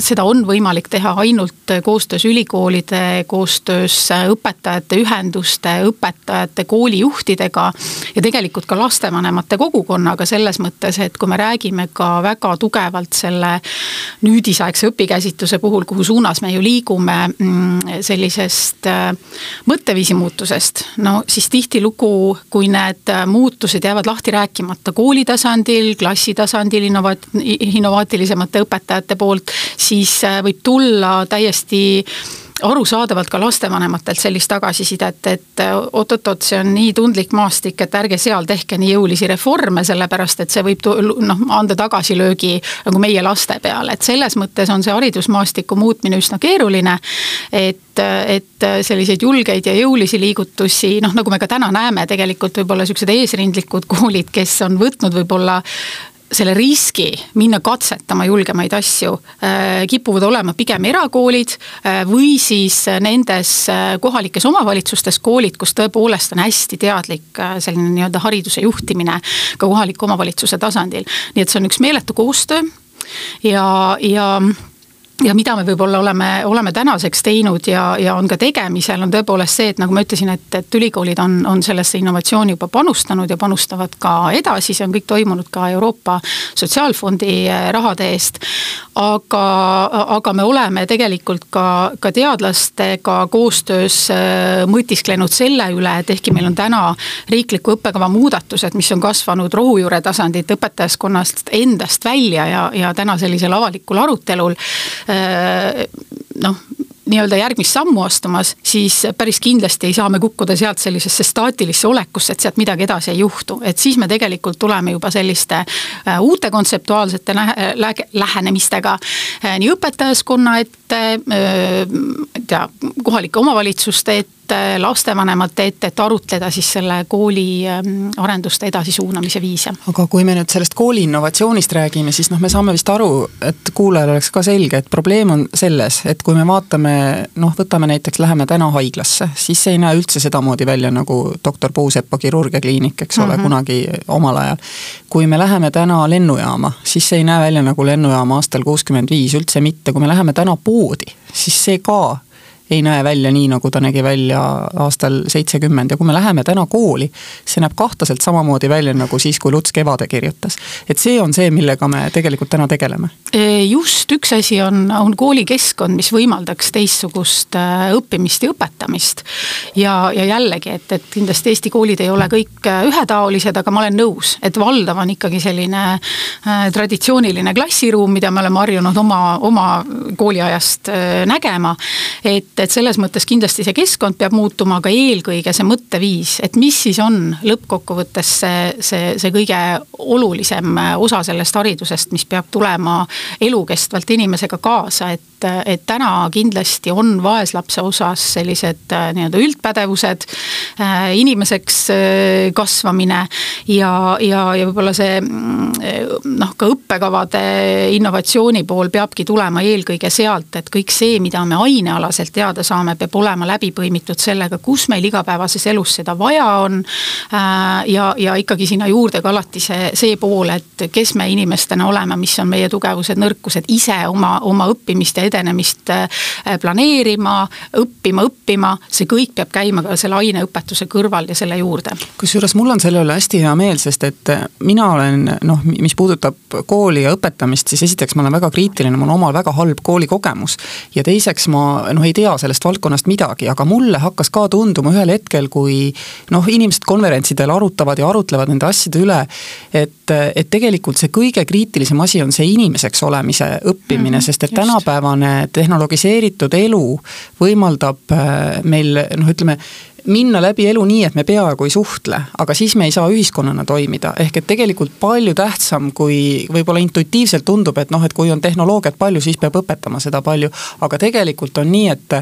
seda on võimalik teha ainult koostöös ülikoolide, koostöös õpetajate ühenduste, õpetajate, koolijuhtidega ja tegelikult ka lastevanemate kogukonnaga selles mõttes, et kui me räägime ka väga tugevalt selle nüüdisaegse õpikäsitluse puhul, kuhu suunas me ju liigume mm, sellisest äh, mõtteviisi muutusest, no siis tihtilugu, kui need äh, muutused jäävad lahti rääkimata kooli tasandil, klassi tasandil innovat-, innovaatilisemate õpetajate poolt, siis äh, võib tulla täiesti arusaadavalt ka lastevanematelt sellist tagasisidet, et oot-oot-oot, see on nii tundlik maastik, et ärge seal tehke nii jõulisi reforme, sellepärast et see võib noh, anda tagasilöögi nagu meie laste peale, et selles mõttes on see haridusmaastiku muutmine üsna keeruline. et, et selliseid julgeid ja jõulisi liigutusi, noh nagu me ka täna näeme, tegelikult võib-olla siuksed eesrindlikud koolid, kes on võtnud võib-olla selle riski minna katsetama julgemaid asju äh, kipuvad olema pigem erakoolid äh, või siis nendes äh, kohalikes omavalitsustes koolid, kus tõepoolest on hästi teadlik selline nii-öelda hariduse juhtimine ka kohaliku omavalitsuse tasandil. nii et see on üks meeletu koostöö ja, ja ja mida me võib-olla oleme, oleme tänaseks teinud ja, ja on ka tegemisel, on tõepoolest see, et nagu ma ütlesin, et, et ülikoolid on, on sellesse innovatsiooni juba panustanud ja panustavad ka edasi, see on kõik toimunud ka Euroopa Sotsiaalfondi eh, rahade eest. aga, aga me oleme tegelikult ka, ka teadlastega koostöös eh, mõtisklenud selle üle, et ehkki meil on täna riikliku õppekava muudatused, mis on kasvanud rohujuure tasandilt õpetajaskonnast endast välja ja, ja täna sellisel avalikul arutelul noh nii-öelda järgmist sammu astumas, siis päris kindlasti ei saa me kukkuda sealt sellisesse staatilisse olekusse, et sealt midagi edasi ei juhtu. et siis me tegelikult tuleme juba selliste äh, uute kontseptuaalsete lähenemistega äh, nii õpetajaskonna ette, tea, kohalike omavalitsuste ette, ette, lastevanemate ette, et arutleda siis selle kooli ähm, arenduste edasisuunamise viise. aga kui me nüüd sellest kooli innovatsioonist räägime, siis noh, me saame vist aru, et kuulajal oleks ka selge, et probleem on selles, et kui me vaatame, noh, võtame näiteks, läheme täna haiglasse, siis see ei näe üldse sedamoodi välja nagu doktor Puusepa kirurgiakliinik, eks ole mm, -hmm. kunagi omal ajal. kui me läheme täna lennujaama, siis see ei näe välja nagu lennujaam aastal kuuskümmend viis, üldse mitte, kui me läheme täna poodi, siis see ka ei näe välja nii, nagu ta nägi välja aastal seitsekümmend ja kui me läheme täna kooli, see näeb kahtlaselt samamoodi välja nagu siis, kui Luts Kevade kirjutas. et see on see, millega me tegelikult täna tegeleme. E, just, üks asi on, on koolikeskkond, mis võimaldaks teistsugust äh, õppimist ja õpetamist. ja, ja jällegi, et, et kindlasti Eesti koolid ei ole kõik äh, ühetaolised, aga ma olen nõus, et valdav on ikkagi selline äh, traditsiooniline klassiruum, mida me oleme harjunud oma, oma kooliajast äh, nägema. et et, et selles mõttes kindlasti see keskkond peab muutuma, aga eelkõige see mõtteviis, et mis siis on lõppkokkuvõttes see, see, see kõige olulisem osa sellest haridusest, mis peab tulema elukestvalt inimesega kaasa, et et täna kindlasti on vaeslapse osas sellised äh, nii-öelda üldpädevused, äh, inimeseks äh, kasvamine ja, ja, ja võib-olla see mm, noh, ka õppekavade innovatsiooni pool peabki tulema eelkõige sealt, et kõik see, mida me ainealaselt teada saame, peab olema läbi põimitud sellega, kus meil igapäevases elus seda vaja on. ja, ja ikkagi sinna juurde ka alati see, see pool, et kes me inimestena oleme, mis on meie tugevused, nõrkused, ise oma, oma õppimist ja edenemist äh, planeerima, õppima, õppima, see kõik peab käima ka selle aineõpetuse kõrval ja selle juurde. kusjuures mul on selle üle hästi hea meel, sest et äh, mina olen noh, mis puudutab kooli ja õpetamist, siis esiteks ma olen väga kriitiline, mul on omal väga halb koolikogemus. ja teiseks ma noh, ei tea sellest valdkonnast midagi, aga mulle hakkas ka tunduma ühel hetkel, kui noh, inimesed konverentsidel arutavad ja arutlevad nende asjade üle, et, et tegelikult see kõige kriitilisem asi on see inimeseks olemise õppimine mm, -hmm, sest et tänapäeva tänane tehnologiseeritud elu võimaldab äh, meil noh, ütleme minna läbi elu nii, et me peaaegu ei suhtle, aga siis me ei saa ühiskonnana toimida, ehk et tegelikult palju tähtsam, kui võib-olla intuitiivselt tundub, et noh, et kui on tehnoloogiat palju, siis peab õpetama seda palju. aga tegelikult on nii, et,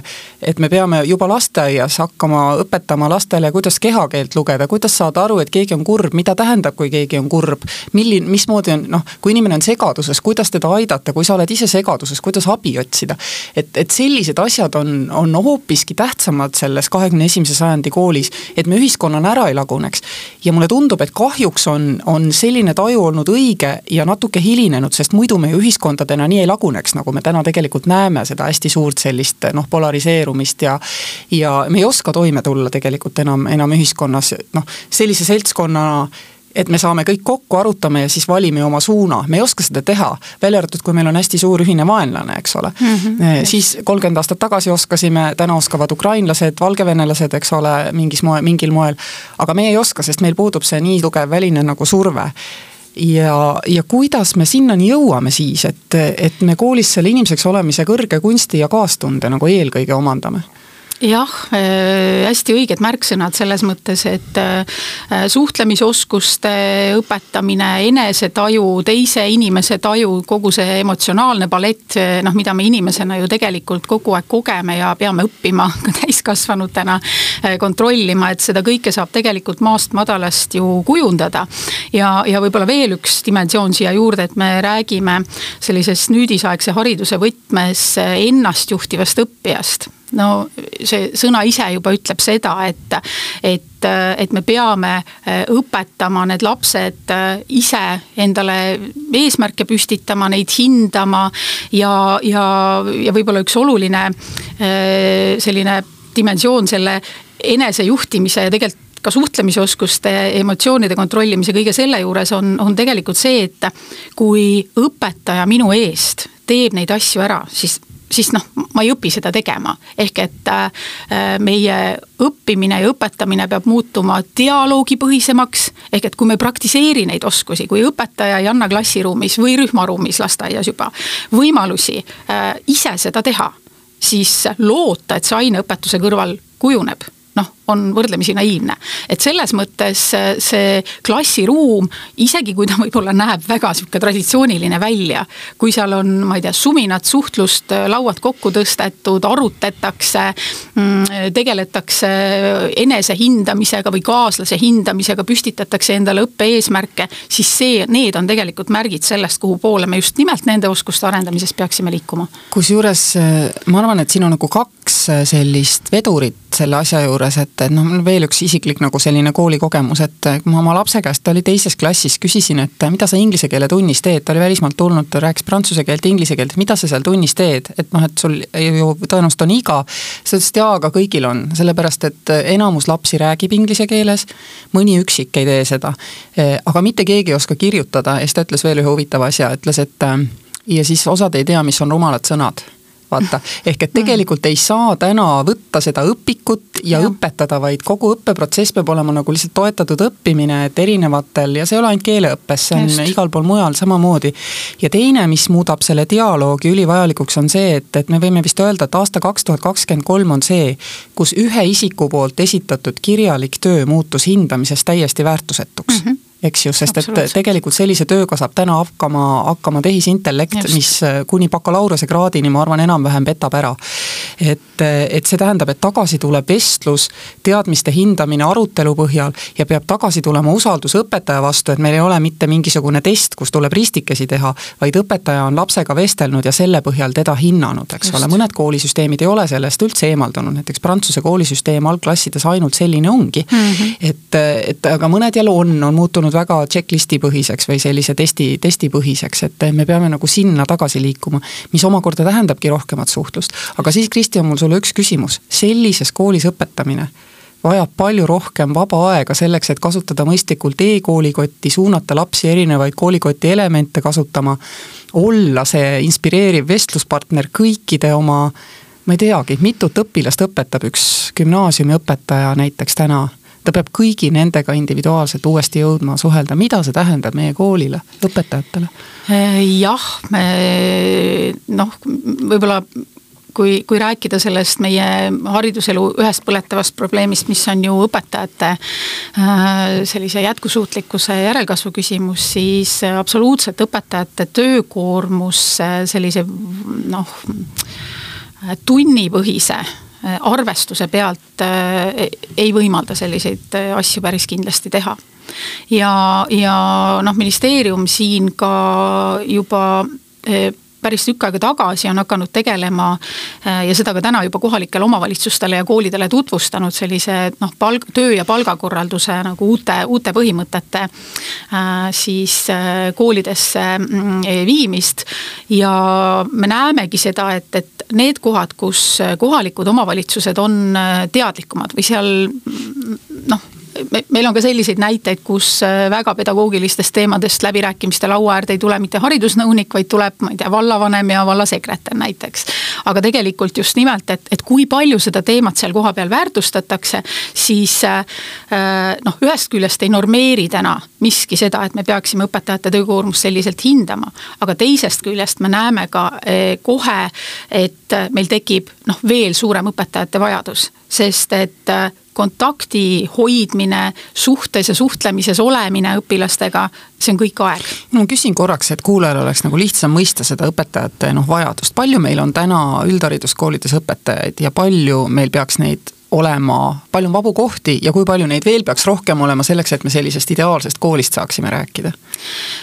et me peame juba lasteaias hakkama õpetama lastele, kuidas kehakeelt lugeda, kuidas saada aru, et keegi on kurb, mida tähendab, kui keegi on kurb. milline, mismoodi on noh, kui inimene on segaduses, kuidas teda aidata, kui sa oled ise segaduses, kuidas abi otsida. et, et sellised asjad on, on hoopiski tähtsamad selles kahekümne esimese sajandi sajandi koolis, et me ühiskonnana ära ei laguneks. ja mulle tundub, et kahjuks on, on selline taju olnud õige ja natuke hilinenud, sest muidu me ju ühiskondadena nii ei laguneks, nagu me täna tegelikult näeme, seda hästi suurt sellist noh, polariseerumist ja ja me ei oska toime tulla tegelikult enam, enam ühiskonnas noh, sellise seltskonna et me saame kõik kokku, arutame ja siis valime oma suuna, me ei oska seda teha. välja arvatud, kui meil on hästi suur ühine vaenlane, eks ole mm. -hmm. siis kolmkümmend aastat tagasi oskasime, täna oskavad ukrainlased, valgevenelased, eks ole, mingis moe, mingil moel. aga meie ei oska, sest meil puudub see nii tugev väline nagu surve ja, ja kuidas me sinnani jõuame siis, et, et me koolis selle inimeseks olemise kõrge kunsti ja kaastunde nagu eelkõige omandame jah äh,, hästi õiged märksõnad selles mõttes, et äh, suhtlemisoskuste õpetamine, enesetaju, teise inimese taju, kogu see emotsionaalne palett, noh, mida me inimesena ju tegelikult kogu aeg kogeme ja peame õppima ka (laughs) täiskasvanutena äh, kontrollima, et seda kõike saab tegelikult maast madalast ju kujundada. ja, ja võib-olla veel üks dimensioon siia juurde, et me räägime sellisest nüüdisaegse hariduse võtmes ennastjuhtivast õppijast no see sõna ise juba ütleb seda, et, et, et me peame äh, õpetama need lapsed äh, ise endale eesmärke püstitama, neid hindama ja, ja, ja võib-olla üks oluline äh, selline dimensioon selle enesejuhtimise ja tegelikult ka suhtlemisoskuste, emotsioonide kontrollimise, kõige selle juures on, on tegelikult see, et kui õpetaja minu eest teeb neid asju ära, siis siis noh, ma ei õpi seda tegema. ehk et äh, meie õppimine ja õpetamine peab muutuma dialoogipõhisemaks. ehk et kui me ei praktiseeri neid oskusi, kui õpetaja ei anna klassiruumis või rühmaruumis lasteaias juba võimalusi äh, ise seda teha siis loota, et see aineõpetuse kõrval kujuneb noh, on võrdlemisi naiivne. et selles mõttes see klassiruum, isegi kui ta (laughs) võib-olla näeb väga sihuke traditsiooniline välja, kui seal on, ma ei tea, suminat, suhtlust, lauad kokku tõstetud, arutletakse, mm, tegeletakse enesehindamisega või kaaslase hindamisega, püstitatakse endale õppe-eesmärke, siis see, need on tegelikult märgid sellest, kuhu poole me just nimelt nende oskuste arendamises peaksime liikuma. kusjuures ma arvan, et siin on nagu kaks sellist vedurit selle asja juures, et, et noh, mul veel üks isiklik nagu selline koolikogemus, et kui ma oma lapse käest, ta oli teises klassis, küsisin, et mida sa inglise keele tunnis teed, ta oli välismaalt tulnud, ta rääkis prantsuse keelt, inglise keelt, mida sa seal tunnis teed, et noh, et sul ju tõenäoliselt on iga. siis ta ütles, et jaa, aga kõigil on, sellepärast et enamus lapsi räägib inglise keeles, mõni üksik ei tee seda. aga mitte keegi ei oska kirjutada ja siis ta ütles veel ühe huvitava asja, ütles, et ja siis osad ei tea, mis on rumalad sõnad vaata. ehk et tegelikult ei saa täna võtta seda õpikut ja, ja õpetada, vaid kogu õppeprotsess peab olema nagu lihtsalt toetatud õppimine, et erinevatel ja see ei ole ainult keeleõppes, see on Just. igal pool mujal samamoodi. ja teine, mis muudab selle dialoogi ülivajalikuks, on see, et, et me võime vist öelda, et aasta kaks tuhat kakskümmend kolm on see, kus ühe isiku poolt esitatud kirjalik töö muutus hindamises täiesti väärtusetuks mm. -hmm eks ju, sest et tegelikult sellise tööga saab täna hakkama, hakkama tehisintellekt, mis äh, kuni bakalaureusekraadini, ma arvan, enam-vähem petab ära. et, et see tähendab, et tagasi tuleb vestlus, teadmiste hindamine arutelu põhjal ja peab tagasi tulema usaldus õpetaja vastu, et meil ei ole mitte mingisugune test, kus tuleb ristikesi teha, vaid õpetaja on lapsega vestelnud ja selle põhjal teda hinnanud, eks Just. ole, mõned koolisüsteemid ei ole sellest üldse eemaldunud, näiteks Prantsuse koolisüsteem algklassides ainult selline ongi mm. -hmm. et, et aga mõned jälle on, on muutunud muutunud väga checklist'i põhiseks või sellise testi, testipõhiseks, et me peame nagu sinna tagasi liikuma, mis omakorda tähendabki rohkemat suhtlust. aga siis, Kristi, on mul sulle üks küsimus, sellises koolis õpetamine vajab palju rohkem vaba aega selleks, et kasutada mõistlikult e-koolikotti, suunata lapsi erinevaid koolikoti elemente kasutama, olla see inspireeriv vestluspartner kõikide oma ma ei teagi, mitut õpilast õpetab üks gümnaasiumiõpetaja näiteks täna ta peab kõigi nendega individuaalselt uuesti jõudma suhelda, mida see tähendab meie koolile, õpetajatele? jah, me noh, võib-olla kui, kui rääkida sellest meie hariduselu ühest põletavast probleemist, mis on ju õpetajate äh, sellise jätkusuutlikkuse järelkasvu küsimus, siis absoluutselt õpetajate töökoormus sellise noh, tunnipõhise Äh, arvestuse pealt äh, ei võimalda selliseid äh, asju päris kindlasti teha. ja, ja noh, ministeerium siin ka juba päris tükk aega tagasi on hakanud tegelema ja seda ka täna juba kohalikele omavalitsustele ja koolidele tutvustanud sellise noh, palg, töö ja palgakorralduse nagu uute, uute põhimõtete siis koolidesse mm, viimist. ja me näemegi seda, et, et need kohad, kus kohalikud omavalitsused on teadlikumad või seal noh meil on ka selliseid näiteid, kus äh, väga pedagoogilistest teemadest läbirääkimiste laua äärde ei tule mitte haridusnõunik, vaid tuleb, ma ei tea, vallavanem ja vallasekretär näiteks. aga tegelikult just nimelt, et, et kui palju seda teemat seal kohapeal väärtustatakse, siis äh, äh, noh, ühest küljest ei normeeri täna miski seda, et me peaksime õpetajate töökoormust selliselt hindama. aga teisest küljest me näeme ka kohe, et meil tekib noh, veel suurem õpetajate vajadus, sest et kontakti hoidmine, suhtes ja suhtlemises olemine õpilastega, see on kõik aeg. ma küsin korraks, et kuulajal oleks nagu lihtsam mõista seda õpetajate noh vajadust, palju meil on täna üldhariduskoolides õpetajaid ja palju meil peaks neid olema, palju on vabu kohti ja kui palju neid veel peaks rohkem olema selleks, et me sellisest ideaalsest koolist saaksime rääkida?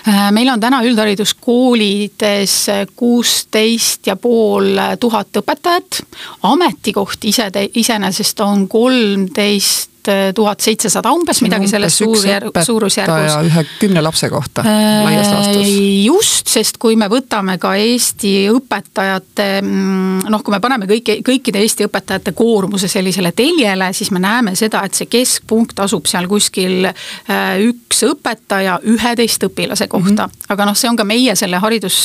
Äh, meil on täna üldhariduskoolides kuusteist ja pool tuhat õpetajat. ametikoht ise, iseenesest on kolmteist tuhat seitsesada umbes, midagi selles suurjärg, suurusjärgus. ühe kümne lapse kohta laias äh, laastus. just, sest kui me võtame ka Eesti õpetajate, mm, noh, kui me paneme kõiki, kõikide Eesti õpetajate koormuse sellisele teljele, siis me näeme seda, et see keskpunkt asub seal kuskil äh, üks õpetaja üheteist õpilase kohta mm. -hmm. aga noh, see on ka meie selle haridus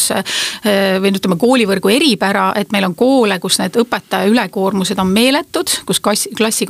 või ütleme, koolivõrgu eripära, et meil on koole, kus need õpetaja ülekoormused on meeletud, kus klassi, klassi,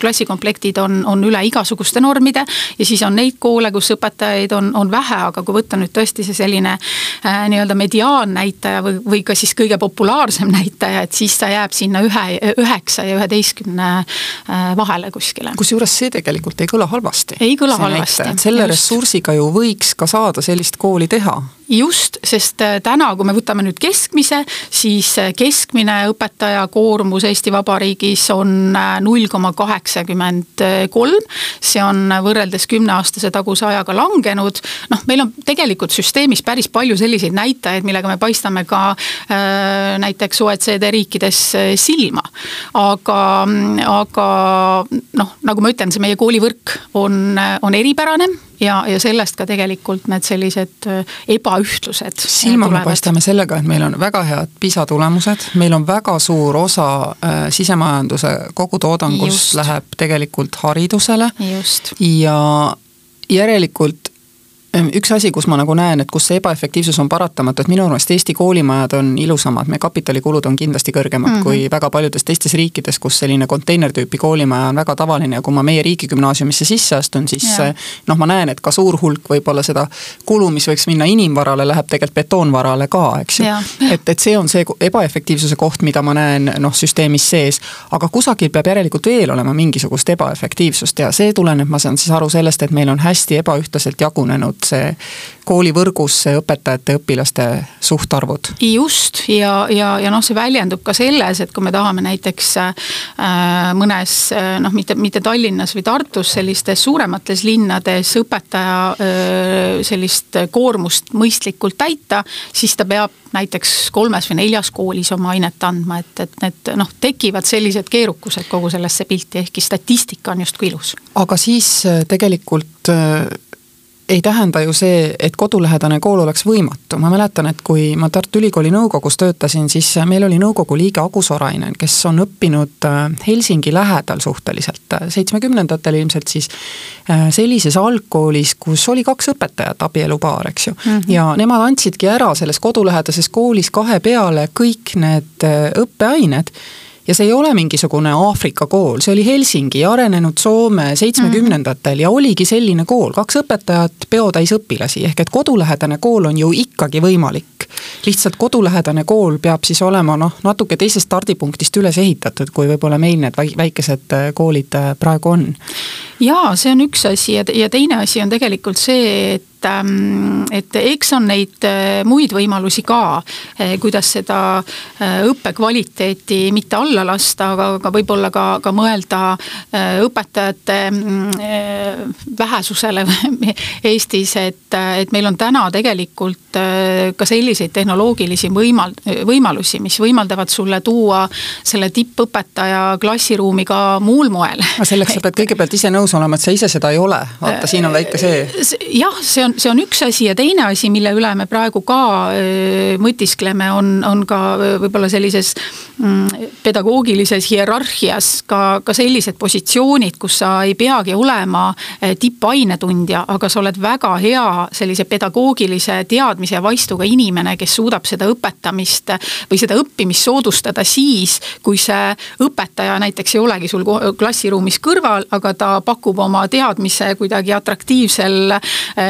klassikomplekt aspektid on, on üle igasuguste normide ja siis on neid koole, kus õpetajaid on, on vähe, aga kui võtta nüüd tõesti see selline äh, nii-öelda mediaannäitaja või, või ka siis kõige populaarsem näitaja, et siis ta jääb sinna ühe, üheksa ja üheteistkümne äh, vahele kuskile. kusjuures see tegelikult ei kõla halvasti. ei kõla halvasti. selle Just. ressursiga ju võiks ka saada sellist kooli teha just, sest äh, täna, kui me võtame nüüd keskmise, siis äh, keskmine õpetaja koormus Eesti Vabariigis on äh, null koma kaheksakümmend kolm. see on võrreldes kümneaastase taguse ajaga langenud. noh, meil on tegelikult süsteemis päris palju selliseid näitajaid, millega me paistame ka äh, näiteks OECD riikides silma. aga, aga noh, nagu ma ütlen, see meie koolivõrk on, on eripärane ja, ja sellest ka tegelikult need sellised äh, ebaühtlused. silmaga paistame sellega, et meil on väga head PISA tulemused, meil on väga suur osa äh, sisemajanduse kogutoodangust läheb tegelikult haridusele. ja järelikult üks asi, kus ma nagu näen, et kus see ebaefektiivsus on paratamatu, et minu arust Eesti koolimajad on ilusamad, meie kapitalikulud on kindlasti kõrgemad mm -hmm. kui väga paljudes teistes riikides, kus selline konteinertüüpi koolimaja on väga tavaline ja kui ma meie riigigümnaasiumisse sisse astun, siis noh, ma näen, et ka suur hulk võib-olla seda kulu, mis võiks minna inimvarale, läheb tegelikult betoonvarale ka, eks ju. et, et see on see ebaefektiivsuse koht, mida ma näen noh, süsteemis sees, aga kusagil peab järelikult veel olema mingisugust ebaefektiivsust ja see tuleneb, ma saan siis aru sellest, et meil on hästi ebaühtlaselt jagunenud see koolivõrgus õpetajate, õpilaste suhtarvud. just, ja, ja, ja noh, see väljendub ka selles, et kui me tahame näiteks äh, mõnes äh, noh, mitte, mitte Tallinnas või Tartus, sellistes suuremates linnades õpetaja äh, sellist koormust mõistlikult täita, siis ta peab näiteks kolmes või neljas koolis oma ainet andma, et, et need noh, tekivad sellised keerukused kogu sellesse pilti, ehkki statistika on justkui ilus. aga siis äh, tegelikult äh, ei tähenda ju see, et kodulähedane kool oleks võimatu, ma mäletan, et kui ma Tartu Ülikooli nõukogus töötasin, siis meil oli nõukogu liige Agu Sorainen, kes on õppinud äh, Helsingi lähedal suhteliselt, äh, seitsmekümnendatel ilmselt siis äh, sellises algkoolis, kus oli kaks õpetajat, abielupaar, eks ju mm. -hmm. ja nemad andsidki ära selles kodulähedases koolis kahe peale kõik need õppeained ja see ei ole mingisugune Aafrika kool, see oli Helsingi arenenud Soome seitsmekümnendatel ja oligi selline kool, kaks õpetajat, peotäis õpilasi, ehk et kodulähedane kool on ju ikkagi võimalik. lihtsalt kodulähedane kool peab siis olema noh, natuke teisest stardipunktist üles ehitatud, kui võib-olla meil need väikesed äh, koolid äh, praegu on. jaa, see on üks asi ja, ja teine asi on tegelikult see, et et, ähm, et eks on neid äh, muid võimalusi ka, äh, kuidas seda äh, õppe kvaliteeti mitte alla lasta, aga, aga võib-olla ka, ka mõelda õpetajate vähesusele (laughs) Eestis, et, et meil on täna tegelikult ka selliseid tehnoloogilisi võimal-, võimalusi, mis võimaldavad sulle tuua selle tippõpetaja klassiruumi ka muul moel. selleks sa pead kõigepealt ise nõus olema, et sa ise seda ei ole, vaata, siin on väike see. jah, see on, see on üks asi ja teine asi, mille üle me praegu ka mõtiskleme, on, on ka võib-olla sellises mm, pedagoogilises hierarhias ka, ka sellised positsioonid, kus sa ei peagi olema tippainetundja, aga sa oled väga hea sellise pedagoogilise teadmise ja vaistuga inimene, kes suudab seda õpetamist või seda õppimist soodustada siis, kui see õpetaja näiteks ei olegi sul klassiruumis kõrval, aga ta pakub oma teadmise kuidagi atraktiivsel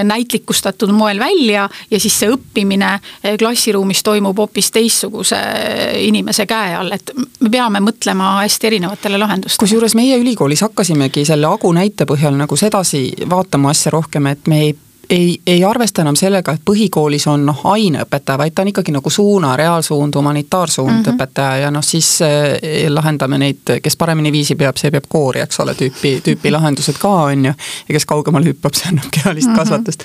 näitlikustada lihtsustatud moel välja ja siis see õppimine eh, klassiruumis toimub hoopis teistsuguse eh, inimese käe all, et me peame mõtlema hästi erinevatele lahendustele. kusjuures meie ülikoolis hakkasimegi selle Agu näite põhjal nagu sedasi vaatama asja rohkem, et me ei ei, ei arvesta enam sellega, et põhikoolis on noh, aineõpetaja, vaid ta on ikkagi nagu suuna, reaalsuund, humanitaarsuund mm -hmm. õpetaja ja noh, siis eh, lahendame neid, kes paremini viisi peab, see peab koori, eks ole, tüüpi, tüüpi lahendused ka on ju. ja kes kaugemale hüppab, see annab kehalist mm -hmm. kasvatust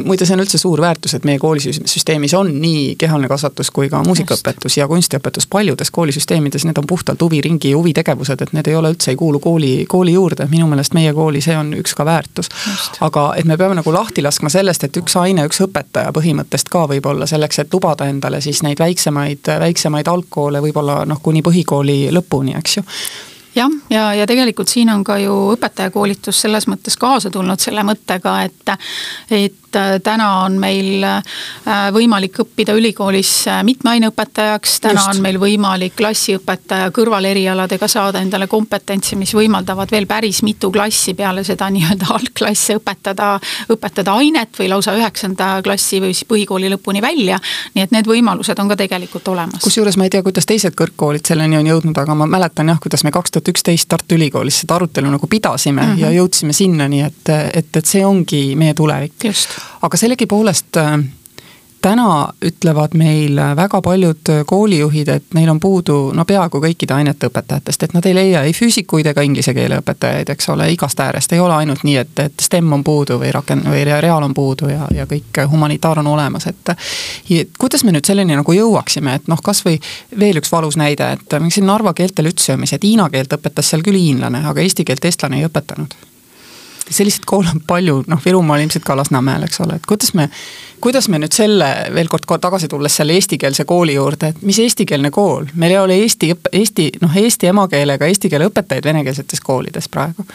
muide, see on üldse suur väärtus, et meie koolisüsteemis on nii kehaline kasvatus kui ka muusikaõpetus ja kunstiõpetus. Paljudes koolisüsteemides, need on puhtalt huviringi huvitegevused, et need ei ole üldse, ei kuulu kooli, kooli juurde, minu meelest meie kooli see on üks ka väärtus. aga et me peame nagu lahti laskma sellest, et üks aine, üks õpetaja põhimõttest ka võib-olla selleks, et lubada endale siis neid väiksemaid, väiksemaid algkoole võib-olla noh, kuni põhikooli lõpuni, eks ju jah, ja, ja, tegelikult siin on ka ju õpetajakoolitus selles mõttes kaasa tulnud selle mõttega, et, et täna on meil äh, võimalik õppida ülikoolis äh, mitme aine õpetajaks, täna Just. on meil võimalik klassiõpetaja kõrvalerialadega saada endale kompetentsi, mis võimaldavad veel päris mitu klassi peale seda nii-öelda algklasse õpetada, õpetada ainet või lausa üheksanda klassi või siis põhikooli lõpuni välja. nii et need võimalused on ka tegelikult olemas. kusjuures ma ei tea, kuidas teised kõrgkoolid selleni on jõudnud, aga ma mäletan jah, kuidas me kaks tuhat üksteist Tartu Ülikoolis seda arutelu nagu pidasime mm -hmm. ja jõudsime sinnani, et, et, et see ongi meie tulevik. aga sellegipoolest äh, täna ütlevad meil väga paljud koolijuhid, et neil on puudu no peaaegu kõikide ainete õpetajatest, et nad ei leia ei füüsikuid ega inglise keele õpetajaid, eks ole, igast äärest, ei ole ainult nii, et, et STEM on puudu või raken- või reaal on puudu ja, ja kõik humanitaar on olemas, et. kuidas me nüüd selleni nagu jõuaksime, et noh, kasvõi veel üks valus näide, et käisin Narva keeltelütseumis, et hiina keelt õpetas seal küll hiinlane, aga eesti keelt eestlane ei õpetanud selliseid koole on palju, noh Virumaal ilmselt ka Lasnamäel, eks ole, et kuidas me, kuidas me nüüd selle veel kord tagasi tulles selle eestikeelse kooli juurde, et mis eestikeelne kool, meil ei ole eesti, eesti, noh eesti emakeelega eesti keele õpetajaid venekeelsetes koolides praegu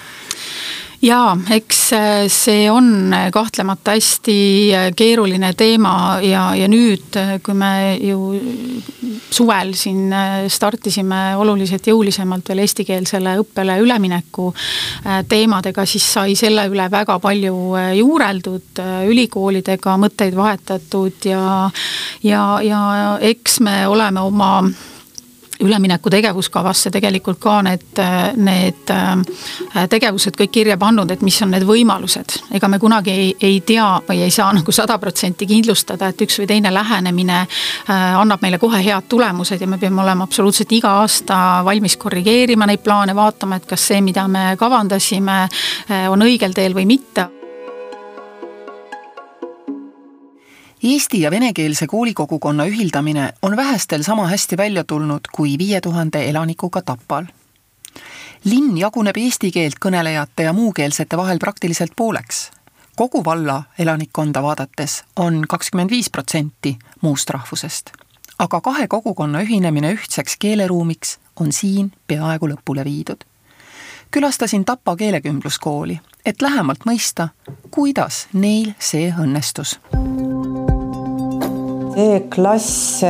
jaa, eks äh, see on kahtlemata hästi äh, keeruline teema ja, ja nüüd, äh, kui me ju suvel siin startisime oluliselt jõulisemalt veel eestikeelsele õppele ülemineku teemadega, siis sai selle üle väga palju juureldud, ülikoolidega mõtteid vahetatud ja, ja, ja eks me oleme oma ülemineku tegevuskavasse tegelikult ka need, need äh, tegevused kõik kirja pannud, et mis on need võimalused. ega me kunagi ei, ei tea või ei saa nagu sada protsenti kindlustada, et üks või teine lähenemine äh, annab meile kohe head tulemused ja me peame olema absoluutselt iga aasta valmis korrigeerima neid plaane, vaatama, et kas see, mida me kavandasime, äh, on õigel teel või mitte Eesti ja venekeelse koolikogukonna ühildamine on vähestel sama hästi välja tulnud kui viie tuhande elanikuga Tapal. linn jaguneb eesti keelt kõnelejate ja muukeelsete vahel praktiliselt pooleks. kogu valla elanikkonda vaadates on kakskümmend viis protsenti muust rahvusest. aga kahe kogukonna ühinemine ühtseks keeleruumiks on siin peaaegu lõpule viidud. külastasin Tapa keelekümbluskooli, et lähemalt mõista, kuidas neil see õnnestus see klass,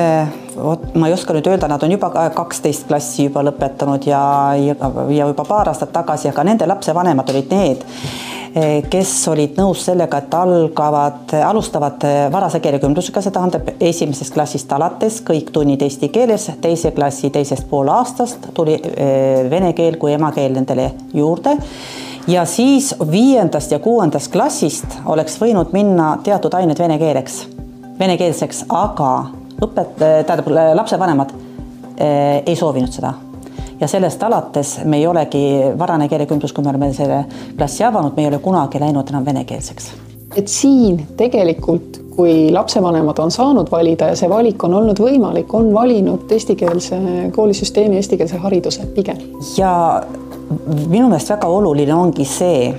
vot ma ei oska nüüd öelda, nad on juba kaksteist klassi juba lõpetanud ja, ja, ja juba paar aastat tagasi, aga nende lapsevanemad olid need, kes olid nõus sellega, et algavad, alustavad varase keelekümblusega, see tähendab esimesest klassist alates kõik tunnid eesti keeles, teise klassi teisest poolaastast tuli eh, vene keel kui emakeel nendele juurde. Ja siis viiendast ja kuuendast klassist oleks võinud minna teatud ained vene keeleks venekeelseks, aga õpet-, tähendab lapsevanemad eh, ei soovinud seda. ja sellest alates me ei olegi, varane keelekümblus, kui me oleme selle klassi avanud, me ei ole kunagi läinud enam venekeelseks. et siin tegelikult, kui lapsevanemad on saanud valida ja see valik on olnud võimalik, on valinud eestikeelse koolisüsteemi, eestikeelse hariduse pigem. ja minu meelest väga oluline ongi see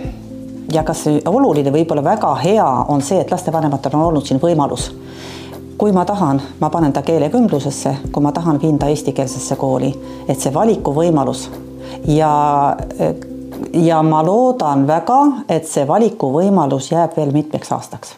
ja kas oluline, võib-olla väga hea on see, et lastevanematel on olnud siin võimalus. Kui ma tahan, ma panen ta keelekümblusesse, kui ma tahan, viin ta eestikeelsesse kooli, et see valikuvõimalus ja ja ma loodan väga, et see valikuvõimalus jääb veel mitmeks aastaks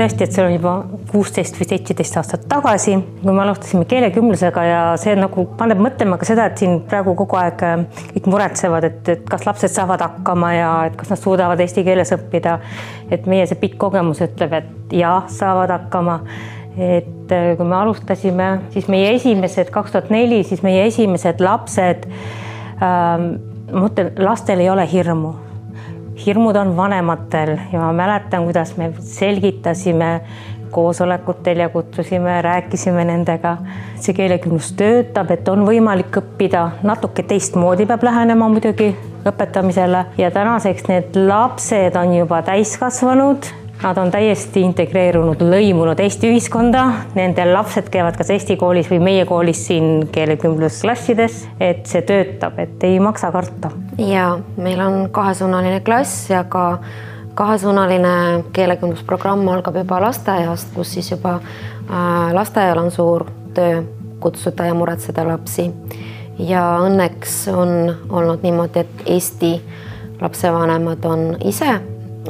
tõesti, et see on juba kuusteist või seitseteist aastat tagasi, kui me alustasime keelekümblusega ja see nagu paneb mõtlema ka seda, et siin praegu kogu aeg äh, kõik muretsevad, et, et kas lapsed saavad hakkama ja et kas nad suudavad eesti keeles õppida. et meie see pikk kogemus ütleb, et jah, saavad hakkama et äh, kui me alustasime, siis meie esimesed, kaks tuhat neli, siis meie esimesed lapsed ähm,, ma mõtlen, lastel ei ole hirmu hirmud on vanematel ja ma mäletan, kuidas me selgitasime koosolekutel ja kutsusime, rääkisime nendega. see keelekümblus töötab, et on võimalik õppida, natuke teistmoodi peab lähenema muidugi õpetamisele. Ja tänaseks need lapsed on juba täiskasvanud Nad on täiesti integreerunud, lõimunud Eesti ühiskonda, nende lapsed käivad kas Eesti koolis või meie koolis siin keelekümblusklassides, et see töötab, et ei maksa karta. ja meil on kahesuunaline klass ja ka kahesuunaline keelekümblusprogramm algab juba lasteaiast, kus siis juba äh, lasteaial on suur töö kutsuda ja muretseda lapsi ja õnneks on olnud niimoodi, et Eesti lapsevanemad on ise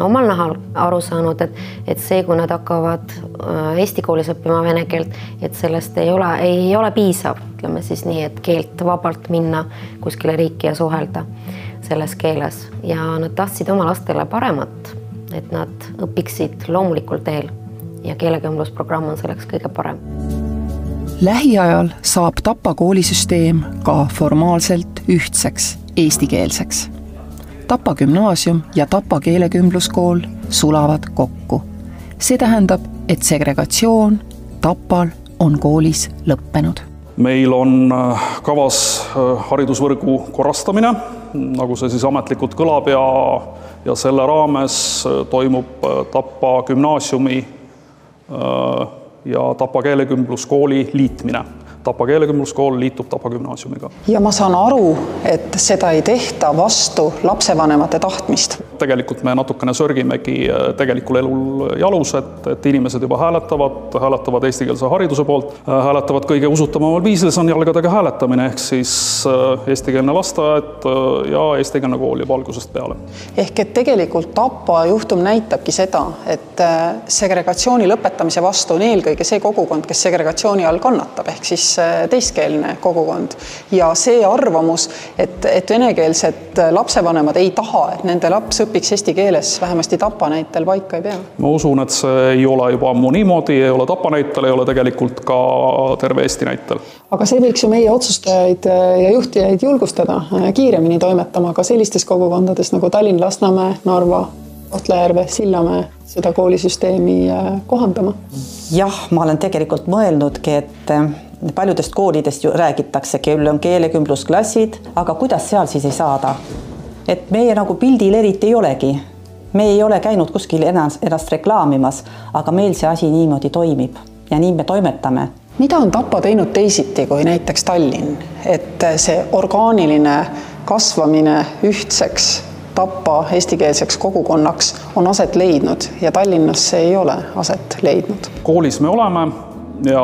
omal nahal aru saanud, et, et see, kui nad hakkavad äh, eesti koolis õppima vene keelt, et sellest ei ole, ei ole piisav, ütleme siis nii, et keelt vabalt minna kuskile riiki ja suhelda selles keeles ja nad tahtsid oma lastele paremat, et nad õpiksid loomulikul teel ja keelekümblusprogramm on selleks kõige parem. lähiajal saab Tapa koolisüsteem ka formaalselt ühtseks eestikeelseks Tapa gümnaasium ja Tapa keelekümbluskool sulavad kokku. see tähendab, et segregatsioon Tapal on koolis lõppenud. meil on äh, kavas äh, haridusvõrgu korrastamine, nagu see siis ametlikult kõlab ja, ja selle raames äh, toimub Tapa gümnaasiumi ja Tapa keelekümbluskooli liitmine Tapa keelekümbluskool liitub Tapa gümnaasiumiga. ja ma saan aru, et seda ei tehta vastu lapsevanemate tahtmist. tegelikult me natukene sörgimegi äh, tegelikul elul jalus, et, et inimesed juba hääletavad, hääletavad eestikeelse hariduse poolt, äh, hääletavad kõige usutavamal viisil, see on jalgadega hääletamine, ehk siis äh, eestikeelne lasteaed ja eestikeelne kool juba algusest peale. ehk et tegelikult Tapa juhtum näitabki seda, et segregatsiooni lõpetamise vastu on eelkõige see kogukond, kes segregatsiooni all kannatab, ehk siis Äh, teiskeelne kogukond ja see arvamus, et, et venekeelsed lapsevanemad ei taha, et nende laps õpiks eesti keeles, vähemasti Tapa näitel paika ei pea. ma usun, et see ei ole juba ammu niimoodi, ei ole Tapa näitel, ei ole tegelikult ka terve Eesti näitel. aga see võiks ju meie otsustajaid äh, ja juhtijaid julgustada äh, kiiremini toimetama ka sellistes kogukondades nagu Tallinn, Lasnamäe, Narva, Kohtla-Järve, Sillamäe seda koolisüsteemi kohandama? jah, ma olen tegelikult mõelnudki, et paljudest koolidest ju räägitakse, küll on keelekümblusklassid, aga kuidas seal siis ei saada? et meie nagu pildil eriti ei olegi. me ei ole käinud kuskil ennast, ennast reklaamimas, aga meil see asi niimoodi toimib ja nii me toimetame. mida on Tapa teinud teisiti kui näiteks Tallinn, et see orgaaniline kasvamine ühtseks Tapa eestikeelseks kogukonnaks on aset leidnud ja Tallinnas see ei ole aset leidnud? koolis me oleme ja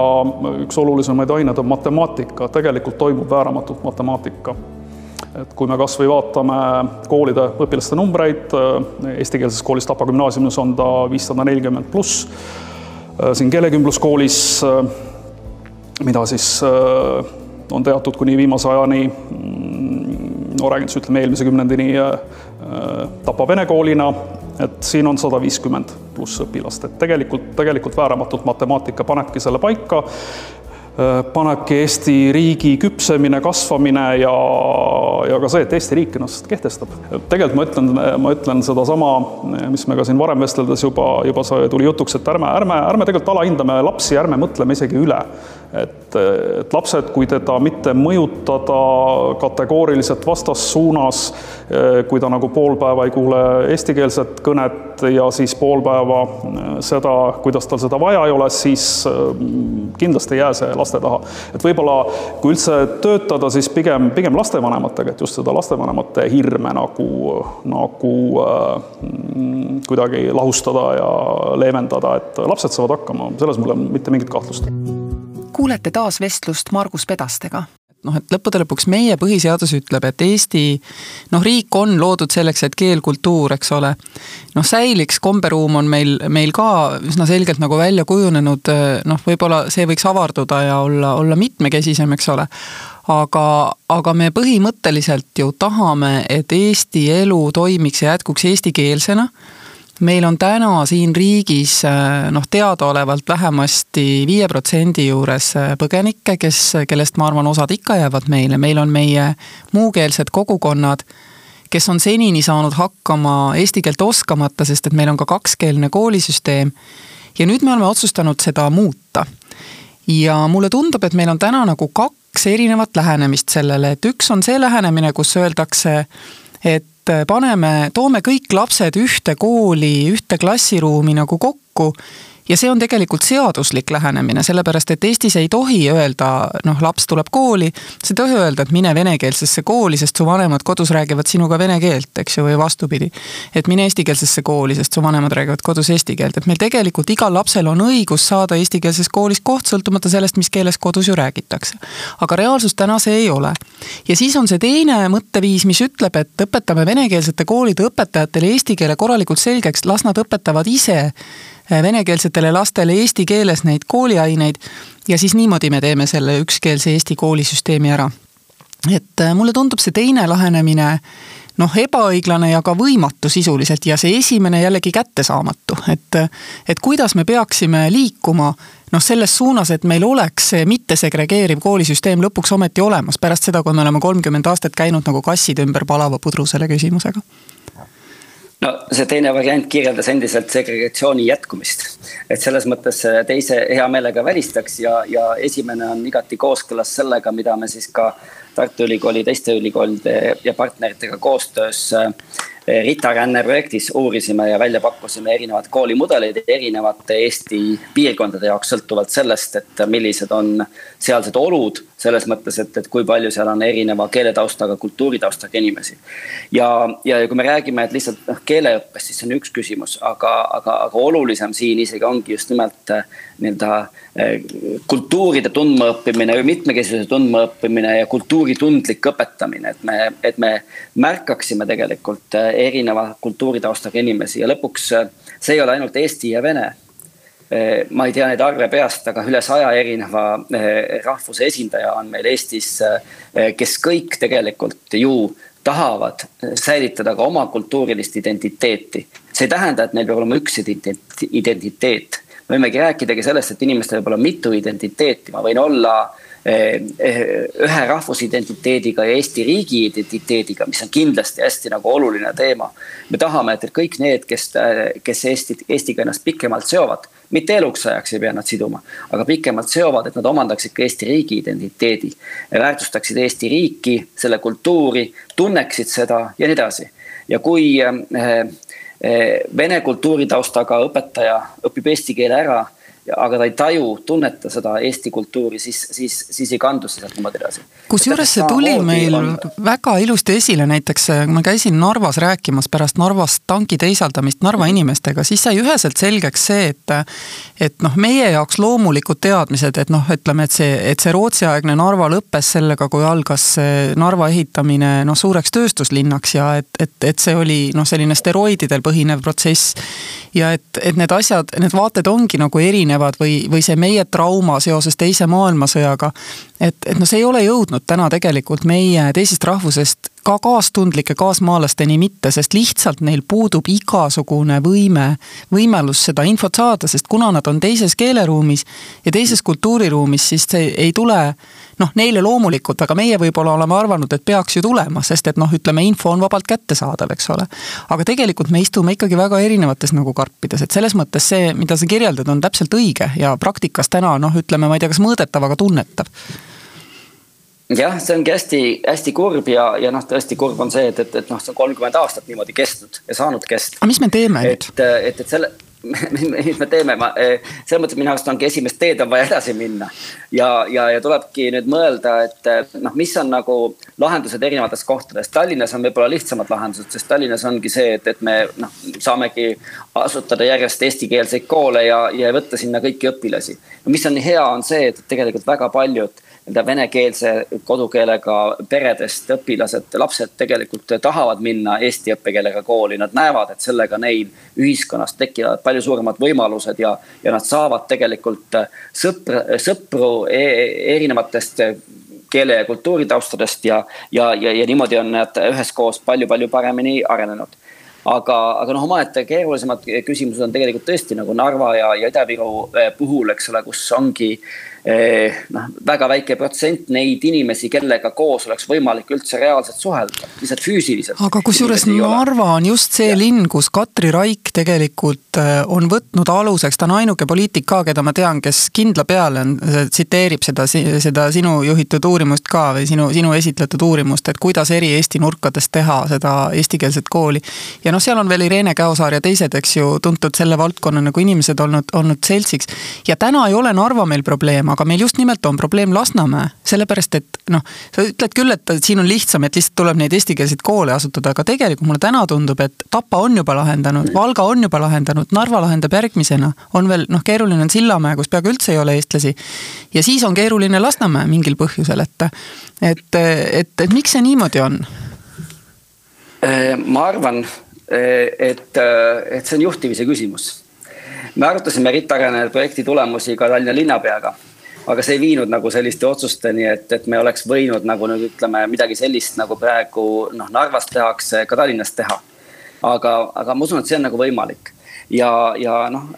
üks olulisemaid aineid on matemaatika, tegelikult toimub vääramatult matemaatika. et kui me kasvõi vaatame koolide õpilaste numbreid, eestikeelses koolis Tapa gümnaasiumis on ta viissada nelikümmend pluss, siin keelekümbluskoolis, mida siis on teatud kuni viimase ajani, no räägin siis ütleme eelmise kümnendini Tapa vene koolina, et siin on sada viiskümmend pluss õpilast, et tegelikult, tegelikult vääramatult matemaatika panebki selle paika Äh, panebki Eesti riigi küpsemine, kasvamine ja, ja ka see, et Eesti riik ennast kehtestab. tegelikult ma ütlen, ma ütlen sedasama, mis me ka siin varem vesteldes juba, juba tuli jutuks, et ärme, ärme, ärme tegelikult alahindame lapsi, ärme mõtleme isegi üle. Et, et lapsed, kui teda mitte mõjutada kategooriliselt vastassuunas, kui ta nagu pool päeva ei kuule eestikeelset kõnet ja siis pool päeva seda, kuidas tal seda vaja ei ole, siis kindlasti ei jää see laste taha. et võib-olla kui üldse töötada, siis pigem, pigem lastevanematega, et just seda lastevanemate hirme nagu, nagu äh, kuidagi lahustada ja leevendada, et lapsed saavad hakkama, selles mul ei ole mitte mingit kahtlust. Kuulete taas vestlust Margus Pedastega? Noh, et lõppude lõpuks meie põhiseadus ütleb, et Eesti noh, riik on loodud selleks, et keel, kultuur, eks ole, noh, säiliks, komberuum on meil, meil ka üsna selgelt nagu välja kujunenud, noh, võib-olla see võiks avarduda ja olla, olla mitmekesisem, eks ole, aga, aga me põhimõtteliselt ju tahame, et Eesti elu toimiks ja jätkuks eestikeelsena meil on täna siin riigis äh, noh, teadaolevalt vähemasti viie protsendi juures äh, põgenikke, kes, kellest ma arvan, osad ikka jäävad meile, meil on meie muukeelsed kogukonnad, kes on senini saanud hakkama eesti keelt oskamata, sest et meil on ka kakskeelne koolisüsteem. ja nüüd me oleme otsustanud seda muuta. ja mulle tundub, et meil on täna nagu kaks erinevat lähenemist sellele, et üks on see lähenemine, kus öeldakse, et paneme, toome kõik lapsed ühte kooli, ühte klassiruumi nagu kokku ja see on tegelikult seaduslik lähenemine, sellepärast et Eestis ei tohi öelda, noh, laps tuleb kooli, sa ei tohi öelda, et mine venekeelsesse kooli, sest su vanemad kodus räägivad sinuga vene keelt, eks ju, või vastupidi. et mine eestikeelsesse kooli, sest su vanemad räägivad kodus eesti keelt, et meil tegelikult igal lapsel on õigus saada eestikeelses koolis koht, sõltumata sellest, mis keeles kodus ju räägitakse. aga reaalsus täna see ei ole. ja siis on see teine mõtteviis, mis ütleb, et õpetame venekeelsete koolide õpetajatele eesti keele korralikult selgeks, las nad õpetavad ise venekeelsetele lastele eesti keeles neid kooliaineid ja siis niimoodi me teeme selle ükskeelse Eesti koolisüsteemi ära. et äh, mulle tundub see teine lahenemine noh, ebaõiglane ja ka võimatu sisuliselt ja see esimene jällegi kättesaamatu, et et kuidas me peaksime liikuma noh, selles suunas, et meil oleks see mittesegregeeriv koolisüsteem lõpuks ometi olemas, pärast seda, kui me oleme kolmkümmend aastat käinud nagu kassid ümber palava pudru selle küsimusega see teine variant kirjeldas endiselt segregatsiooni jätkumist. et selles mõttes teise hea meelega välistaks ja, ja esimene on igati kooskõlas sellega, mida me siis ka Tartu Ülikooli, teiste ülikoolide ja partneritega koostöös RITA-ränne projektis uurisime ja välja pakkusime erinevad koolimudeleid erinevate Eesti piirkondade jaoks, sõltuvalt sellest, et millised on sealsed olud. selles mõttes, et, et kui palju seal on erineva keeletaustaga, kultuuritaustaga inimesi. ja, ja kui me räägime, et lihtsalt noh, keeleõppest, siis see on üks küsimus, aga, aga, aga olulisem siin isegi ongi just nimelt eh, nii-öelda eh, kultuuride tundmaõppimine mitmekesisuse tundmaõppimine ja kultuuritundlik õpetamine, et me, et me märkaksime tegelikult eh, erineva kultuuritaustaga inimesi ja lõpuks äh, see ei ole ainult eesti ja vene. Äh, ma ei tea neid arve peast, aga üle saja erineva äh, rahvuse esindaja on meil Eestis, kes kõik tegelikult ju tahavad säilitada ka oma kultuurilist identiteeti. see ei tähenda, et neil peab olema üks identiteet. Me võimegi rääkidagi sellest, et inimestel võib olla mitu identiteeti, ma võin olla äh, Eh, eh, ühe rahvusidentiteediga ja Eesti riigi identiteediga, mis on kindlasti hästi nagu oluline teema. me tahame, et kõik need, kes, kes Eesti, Eestiga ennast pikemalt seovad, mitte eluks ajaks ei pea nad siduma, aga pikemalt seovad, et nad omandaksid ka Eesti riigi identiteedi. väärtustaksid Eesti riiki, selle kultuuri, tunneksid seda ja nii edasi. ja kui eh, vene kultuuritaustaga õpetaja õpib eesti keele ära aga ta ei taju, tunneta seda Eesti kultuuri, siis, siis, siis ei kandu see sealt niimoodi edasi. kusjuures see tuli meil on... väga ilusti esile, näiteks kui ma käisin Narvas rääkimas pärast Narvas tanki teisaldamist Narva inimestega, siis sai üheselt selgeks see, et et noh, meie jaoks loomulikud teadmised, et noh, ütleme, et see, et see Rootsi-aegne Narva lõppes sellega, kui algas Narva ehitamine noh, suureks tööstuslinnaks ja et, et, et see oli noh, selline steroididel põhinev protsess. ja et, et need asjad, need vaated ongi nagu erinevad erinevad või, või see meie trauma seoses Teise maailmasõjaga. Et, et noh, see ei ole jõudnud täna tegelikult meie teisest rahvusest ka kaastundlike kaasmaalasteni mitte, sest lihtsalt neil puudub igasugune võime, võimalus seda infot saada, sest kuna nad on teises keeleruumis ja teises kultuuriruumis, siis see ei tule noh, neile loomulikult, aga meie võib-olla oleme arvanud, et peaks ju tulema, sest et noh, ütleme, info on vabalt kättesaadav, eks ole. aga tegelikult me istume ikkagi väga erinevates nagu karpides, et selles mõttes see, mida sa kirjeldad, on täpselt õige ja praktikas täna noh, ütleme, ma ei tea, kas mõõdetav, aga tunnetav jah, see ongi hästi-hästi kurb ja, ja noh, tõesti kurb on see, et, et, et noh, see on kolmkümmend aastat niimoodi kestnud ja saanud kesta. aga mis me teeme nüüd? et, et, et selle (laughs) mis me teeme, ma eh, selles mõttes minu arust ongi esimest teed on vaja edasi minna. ja, ja, ja tulebki nüüd mõelda, et noh, mis on nagu lahendused erinevates kohtades. Tallinnas on võib-olla lihtsamad lahendused, sest Tallinnas ongi see, et, et me noh, saamegi asutada järjest eestikeelseid koole ja, ja võtta sinna kõiki õpilasi. mis on hea, on see, et tegelikult väga paljud nii-öelda venekeelse kodukeelega peredest õpilased, lapsed tegelikult tahavad minna eesti õppekeelega kooli, nad näevad, et sellega neil ühiskonnas tekivad palju suuremad võimalused ja, ja nad saavad tegelikult sõpr, sõpru e erinevatest keele ja kultuuritaustadest ja, ja, ja, ja niimoodi on nad üheskoos palju-palju paremini arenenud. Aga, aga noh, omaette keerulisemad küsimused on tegelikult tõesti nagu Narva ja, ja Ida-Viru puhul, eks ole, kus ongi eh, noh, väga väike protsent neid inimesi, kellega koos oleks võimalik üldse reaalselt suhelda, lihtsalt füüsiliselt. aga kusjuures Narva on just see ja. linn, kus Katri Raik tegelikult eh, on võtnud aluseks, ta on ainuke poliitik ka, keda ma tean, kes kindla peale on, tsiteerib seda, seda sinu juhitud uurimust ka või sinu, sinu esitletud uurimust, et kuidas eri Eesti nurkades teha seda eestikeelset kooli. ja noh, seal on veel Irene Käosaar ja teised, eks ju, tuntud selle valdkonna nagu inimesed olnud, olnud seltsiks. ja täna ei ole Narva meil probleem, aga meil just nimelt on probleem Lasnamäe, sellepärast et noh, sa ütled küll, et siin on lihtsam, et lihtsalt tuleb neid eestikeelseid koole asutada, aga tegelikult mulle täna tundub, et Tapa on juba lahendanud, Valga on juba lahendanud, Narva lahendab järgmisena. on veel noh, keeruline on Sillamäe, kus peaaegu üldse ei ole eestlasi. ja siis on keeruline Lasnamäe mingil põhjusel, et, et, et, et miks see niimoodi on? Äh, ma arvan, äh, et, äh, et see on juhtimise küsimus. me arutasime RIT-Arene projekti tulemusi ka Tallinna linnapeaga, aga see ei viinud nagu selliste otsusteni, et, et me oleks võinud nagu nüüd ütleme midagi sellist, nagu praegu noh, Narvas tehakse, ka Tallinnas teha. aga, aga ma usun, et see on nagu võimalik ja, ja noh,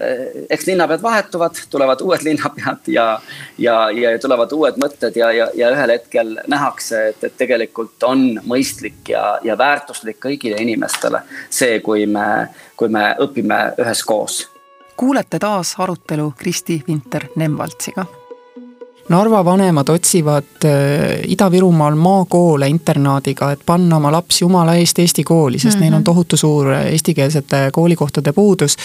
eks linnapead vahetuvad, tulevad uued (laughs) linnapead ja, ja, ja tulevad uued mõtted ja, ja, ja ühel hetkel nähakse, et, et tegelikult on mõistlik ja, ja väärtuslik kõigile inimestele see, kui me, kui me õpime üheskoos. kuulete taas arutelu Kristi Vinter-Nemvaltsiga Narva vanemad otsivad äh, Ida-Virumaal maakoole internaadiga, et panna oma laps jumala eest eesti kooli, sest mm -hmm. neil on mhm. tohutu suur eestikeelsete koolikohtade puudus.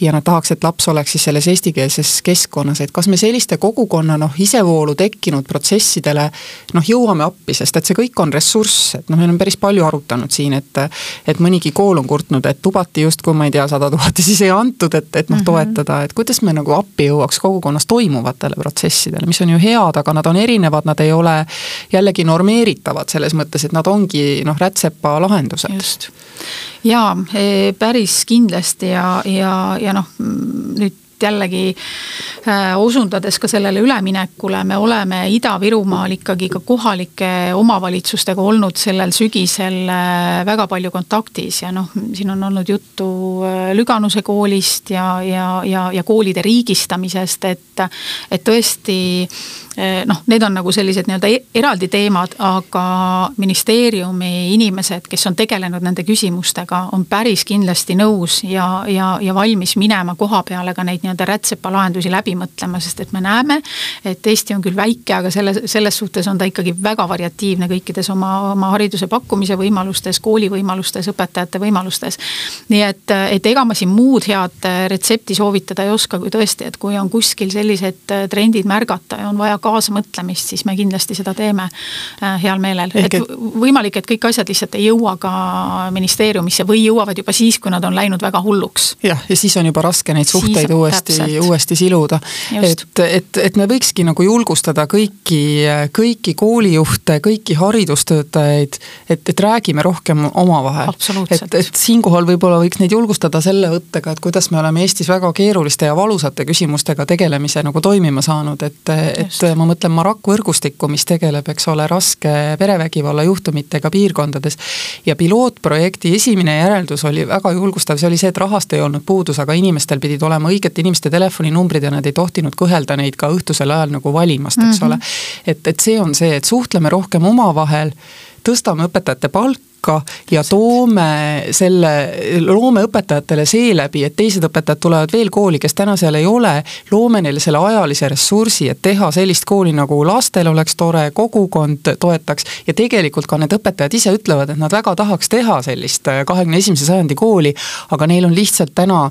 ja nad tahaks, et laps oleks siis selles eestikeelses keskkonnas, et kas me selliste kogukonna noh, isevoolu tekkinud protsessidele noh, jõuame appi, sest et see kõik on ressurss, et noh, me oleme päris palju arutanud siin, et. et mõnigi kool on kurtnud, et lubati justkui ma ei tea, sada tuhat ja siis ei antud, et, et noh, mhm. toetada, et kuidas me nagu appi jõuaks kogukonnas toimuvatele protsessidele, mis on ju head, aga nad on erinevad, nad ei ole jällegi normeeritavad selles mõttes, et nad ongi noh, rätsepa lahendused. just, jaa, e, päris kindlasti ja, ja, ja noh, nüüd jällegi äh, osundades ka sellele üleminekule, me oleme Ida-Virumaal ikkagi ka kohalike omavalitsustega olnud sellel sügisel äh, väga palju kontaktis ja noh, siin on olnud juttu äh, Lüganuse koolist ja, ja, ja, ja koolide riigistamisest, et, et tõesti noh, need on nagu sellised nii-öelda e-, eraldi teemad, aga ministeeriumi inimesed, kes on tegelenud nende küsimustega, on päris kindlasti nõus ja, ja, ja valmis minema koha peale ka neid nii-öelda rätsepalahendusi läbi mõtlema, sest et me näeme, et Eesti on küll väike, aga selle, selles suhtes on ta ikkagi väga variatiivne kõikides oma, oma hariduse pakkumise võimalustes, kooli võimalustes, õpetajate võimalustes. nii et, et ega ma siin muud head retsepti soovitada ei oska, kui tõesti, et kui on kuskil sellised trendid märgata ja on vaja kaasamõtlemist, siis me kindlasti seda teeme äh, heal meelel. et võimalik, et kõik asjad lihtsalt ei jõua ka ministeeriumisse või jõuavad juba siis, kui nad on läinud väga hulluks. jah, ja siis on juba raske neid suhteid siis, uuesti uuesti, uuesti siluda. et, et, et me võikski nagu julgustada kõiki, kõiki koolijuhte, kõiki haridustöötajaid, et, et räägime rohkem omavahel. et, et siinkohal võib-olla võiks neid julgustada selle võttega, et kuidas me oleme Eestis väga keeruliste ja valusate küsimustega tegelemise nagu toimima saanud, et, et ma mõtlen Maraku võrgustikku, mis tegeleb, eks ole, raske perevägivalla juhtumitega piirkondades. ja pilootprojekti esimene järeldus oli väga julgustav, see oli see, et rahast ei olnud puudus, aga inimestel pidid olema inimesed inimeste telefoninumbrid ja nad ei tohtinud kõhelda neid ka õhtusel ajal nagu valimast, eks mm -hmm. ole. et, et see on see, et suhtleme rohkem omavahel, tõstame õpetajate palka ja toome selle, loome õpetajatele seeläbi, et teised õpetajad tulevad veel kooli, kes täna seal ei ole, loome neile selle ajalise ressursi, et teha sellist kooli, nagu lastel oleks tore, kogukond toetaks. ja tegelikult ka need õpetajad ise ütlevad, et nad väga tahaks teha sellist kahekümne esimese sajandi kooli, aga neil on lihtsalt täna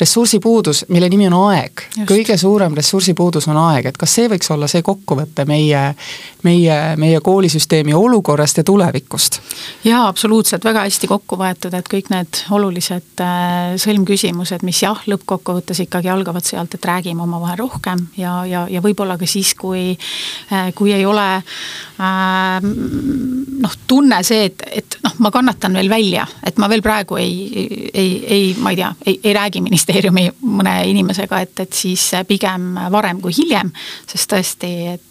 ressursipuudus, mille nimi on aeg. kõige suurem ressursipuudus on aeg, et kas see võiks olla see kokkuvõte meie, meie, meie koolisüsteemi olukorrast ja tulevikust? jaa, absoluutselt, väga hästi kokku võetud, et kõik need olulised äh, sõlmküsimused, mis jah, lõppkokkuvõttes ikkagi algavad sealt, et räägime omavahel rohkem ja, ja, ja võib-olla ka siis, kui, äh, kui ei ole äh, noh, tunne see, et, et noh, ma kannatan veel välja, et ma veel praegu ei, ei, ei, ma ei tea, ei, ei räägi ministeeriumist ministeeriumi mõne inimesega, et, et siis pigem varem kui hiljem. sest tõesti, et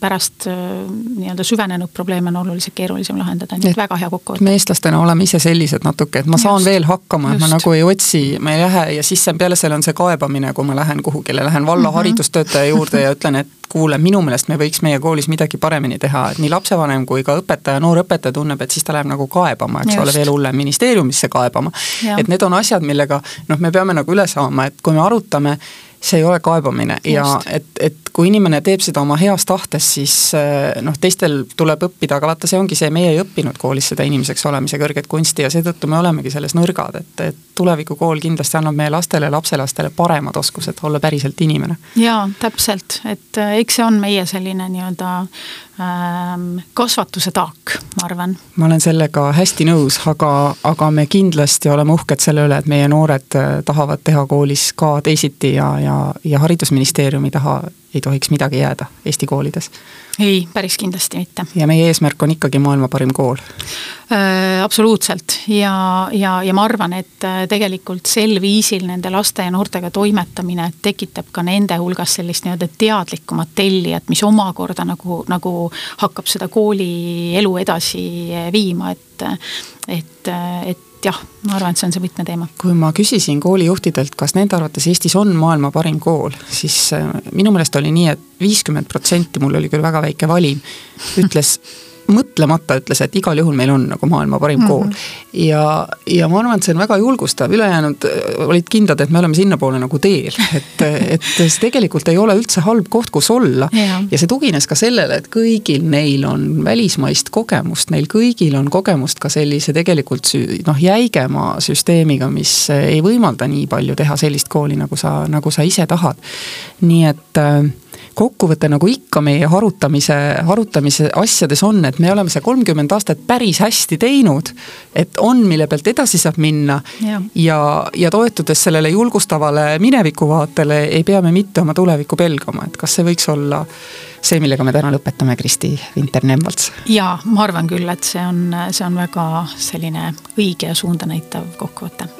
pärast nii-öelda süvenenud probleeme on oluliselt keerulisem lahendada, nii et väga hea kokkuvõte. me eestlastena oleme ise sellised natuke, et ma saan just, veel hakkama, et ma nagu ei otsi, ma ei lähe ja siis peale selle on see kaebamine, kui ma lähen kuhugile, lähen valla mm -hmm. haridustöötaja juurde ja ütlen, et kuule, minu meelest me võiks meie koolis midagi paremini teha, et nii lapsevanem kui ka õpetaja, noor õpetaja tunneb, et siis ta läheb nagu kaebama, eks Just. ole, veel hullem, ministeeriumisse kaebama. et need on asjad, millega noh, me peame nagu üle saama, et kui me arutame see ei ole kaebamine Just. ja et, et kui inimene teeb seda oma heas tahtes, siis eh, noh, teistel tuleb õppida, aga vaata, see ongi see, meie ei õppinud koolis seda inimeseks olemise kõrget kunsti ja seetõttu me olemegi selles nõrgad, et, et tulevikukool kindlasti annab meie lastele lapselastele paremad oskused olla päriselt inimene. jaa, täpselt, et eh, eks see on meie selline nii-öelda ähm, kasvatuse taak, ma arvan. ma olen sellega hästi nõus, aga, aga me kindlasti oleme uhked selle üle, et meie noored eh, tahavad teha koolis ka teisiti ja, ja, ja haridusministeeriumi taha ei tohiks midagi jääda Eesti koolides. ei, päris kindlasti mitte. ja meie eesmärk on ikkagi maailma parim kool äh,? absoluutselt ja, ja, ja ma arvan, et äh, tegelikult sel viisil nende laste ja noortega toimetamine tekitab ka nende hulgas sellist nii-öelda teadlikumat tellijat, mis omakorda nagu, nagu hakkab seda kooli elu edasi viima, et, et, et et jah, ma arvan, et see on see võtmeteema. kui ma küsisin koolijuhtidelt, kas nende arvates Eestis on maailma parim kool, siis äh, minu meelest oli nii et, et viiskümmend protsenti, mul oli küll väga väike valim, ütles mõtlemata ütles, et igal juhul meil on nagu maailma parim mm -hmm. kool. ja, ja ma arvan, et see on väga julgustav, ülejäänud äh, olid kindlad, et me oleme sinnapoole nagu teel, et, et see tegelikult ei ole üldse halb koht, kus olla. ja see tugines ka sellele, et kõigil neil on välismaist kogemust, neil kõigil on kogemust ka sellise tegelikult noh, jäigema süsteemiga, mis ei võimalda nii palju teha sellist kooli, nagu sa, nagu sa ise tahad. nii et äh, kokkuvõte nagu ikka meie harutamise, harutamise asjades on, et me oleme see kolmkümmend aastat päris hästi teinud. et on, mille pealt edasi saab minna ja, ja, ja toetudes sellele julgustavale minevikuvaatele ei pea me mitte oma tulevikku pelgama, et kas see võiks olla see, millega me täna lõpetame, Kristi Vinter-Nemvalts? jaa, ma arvan küll, et see on, see on väga selline õige ja suunda näitav kokkuvõte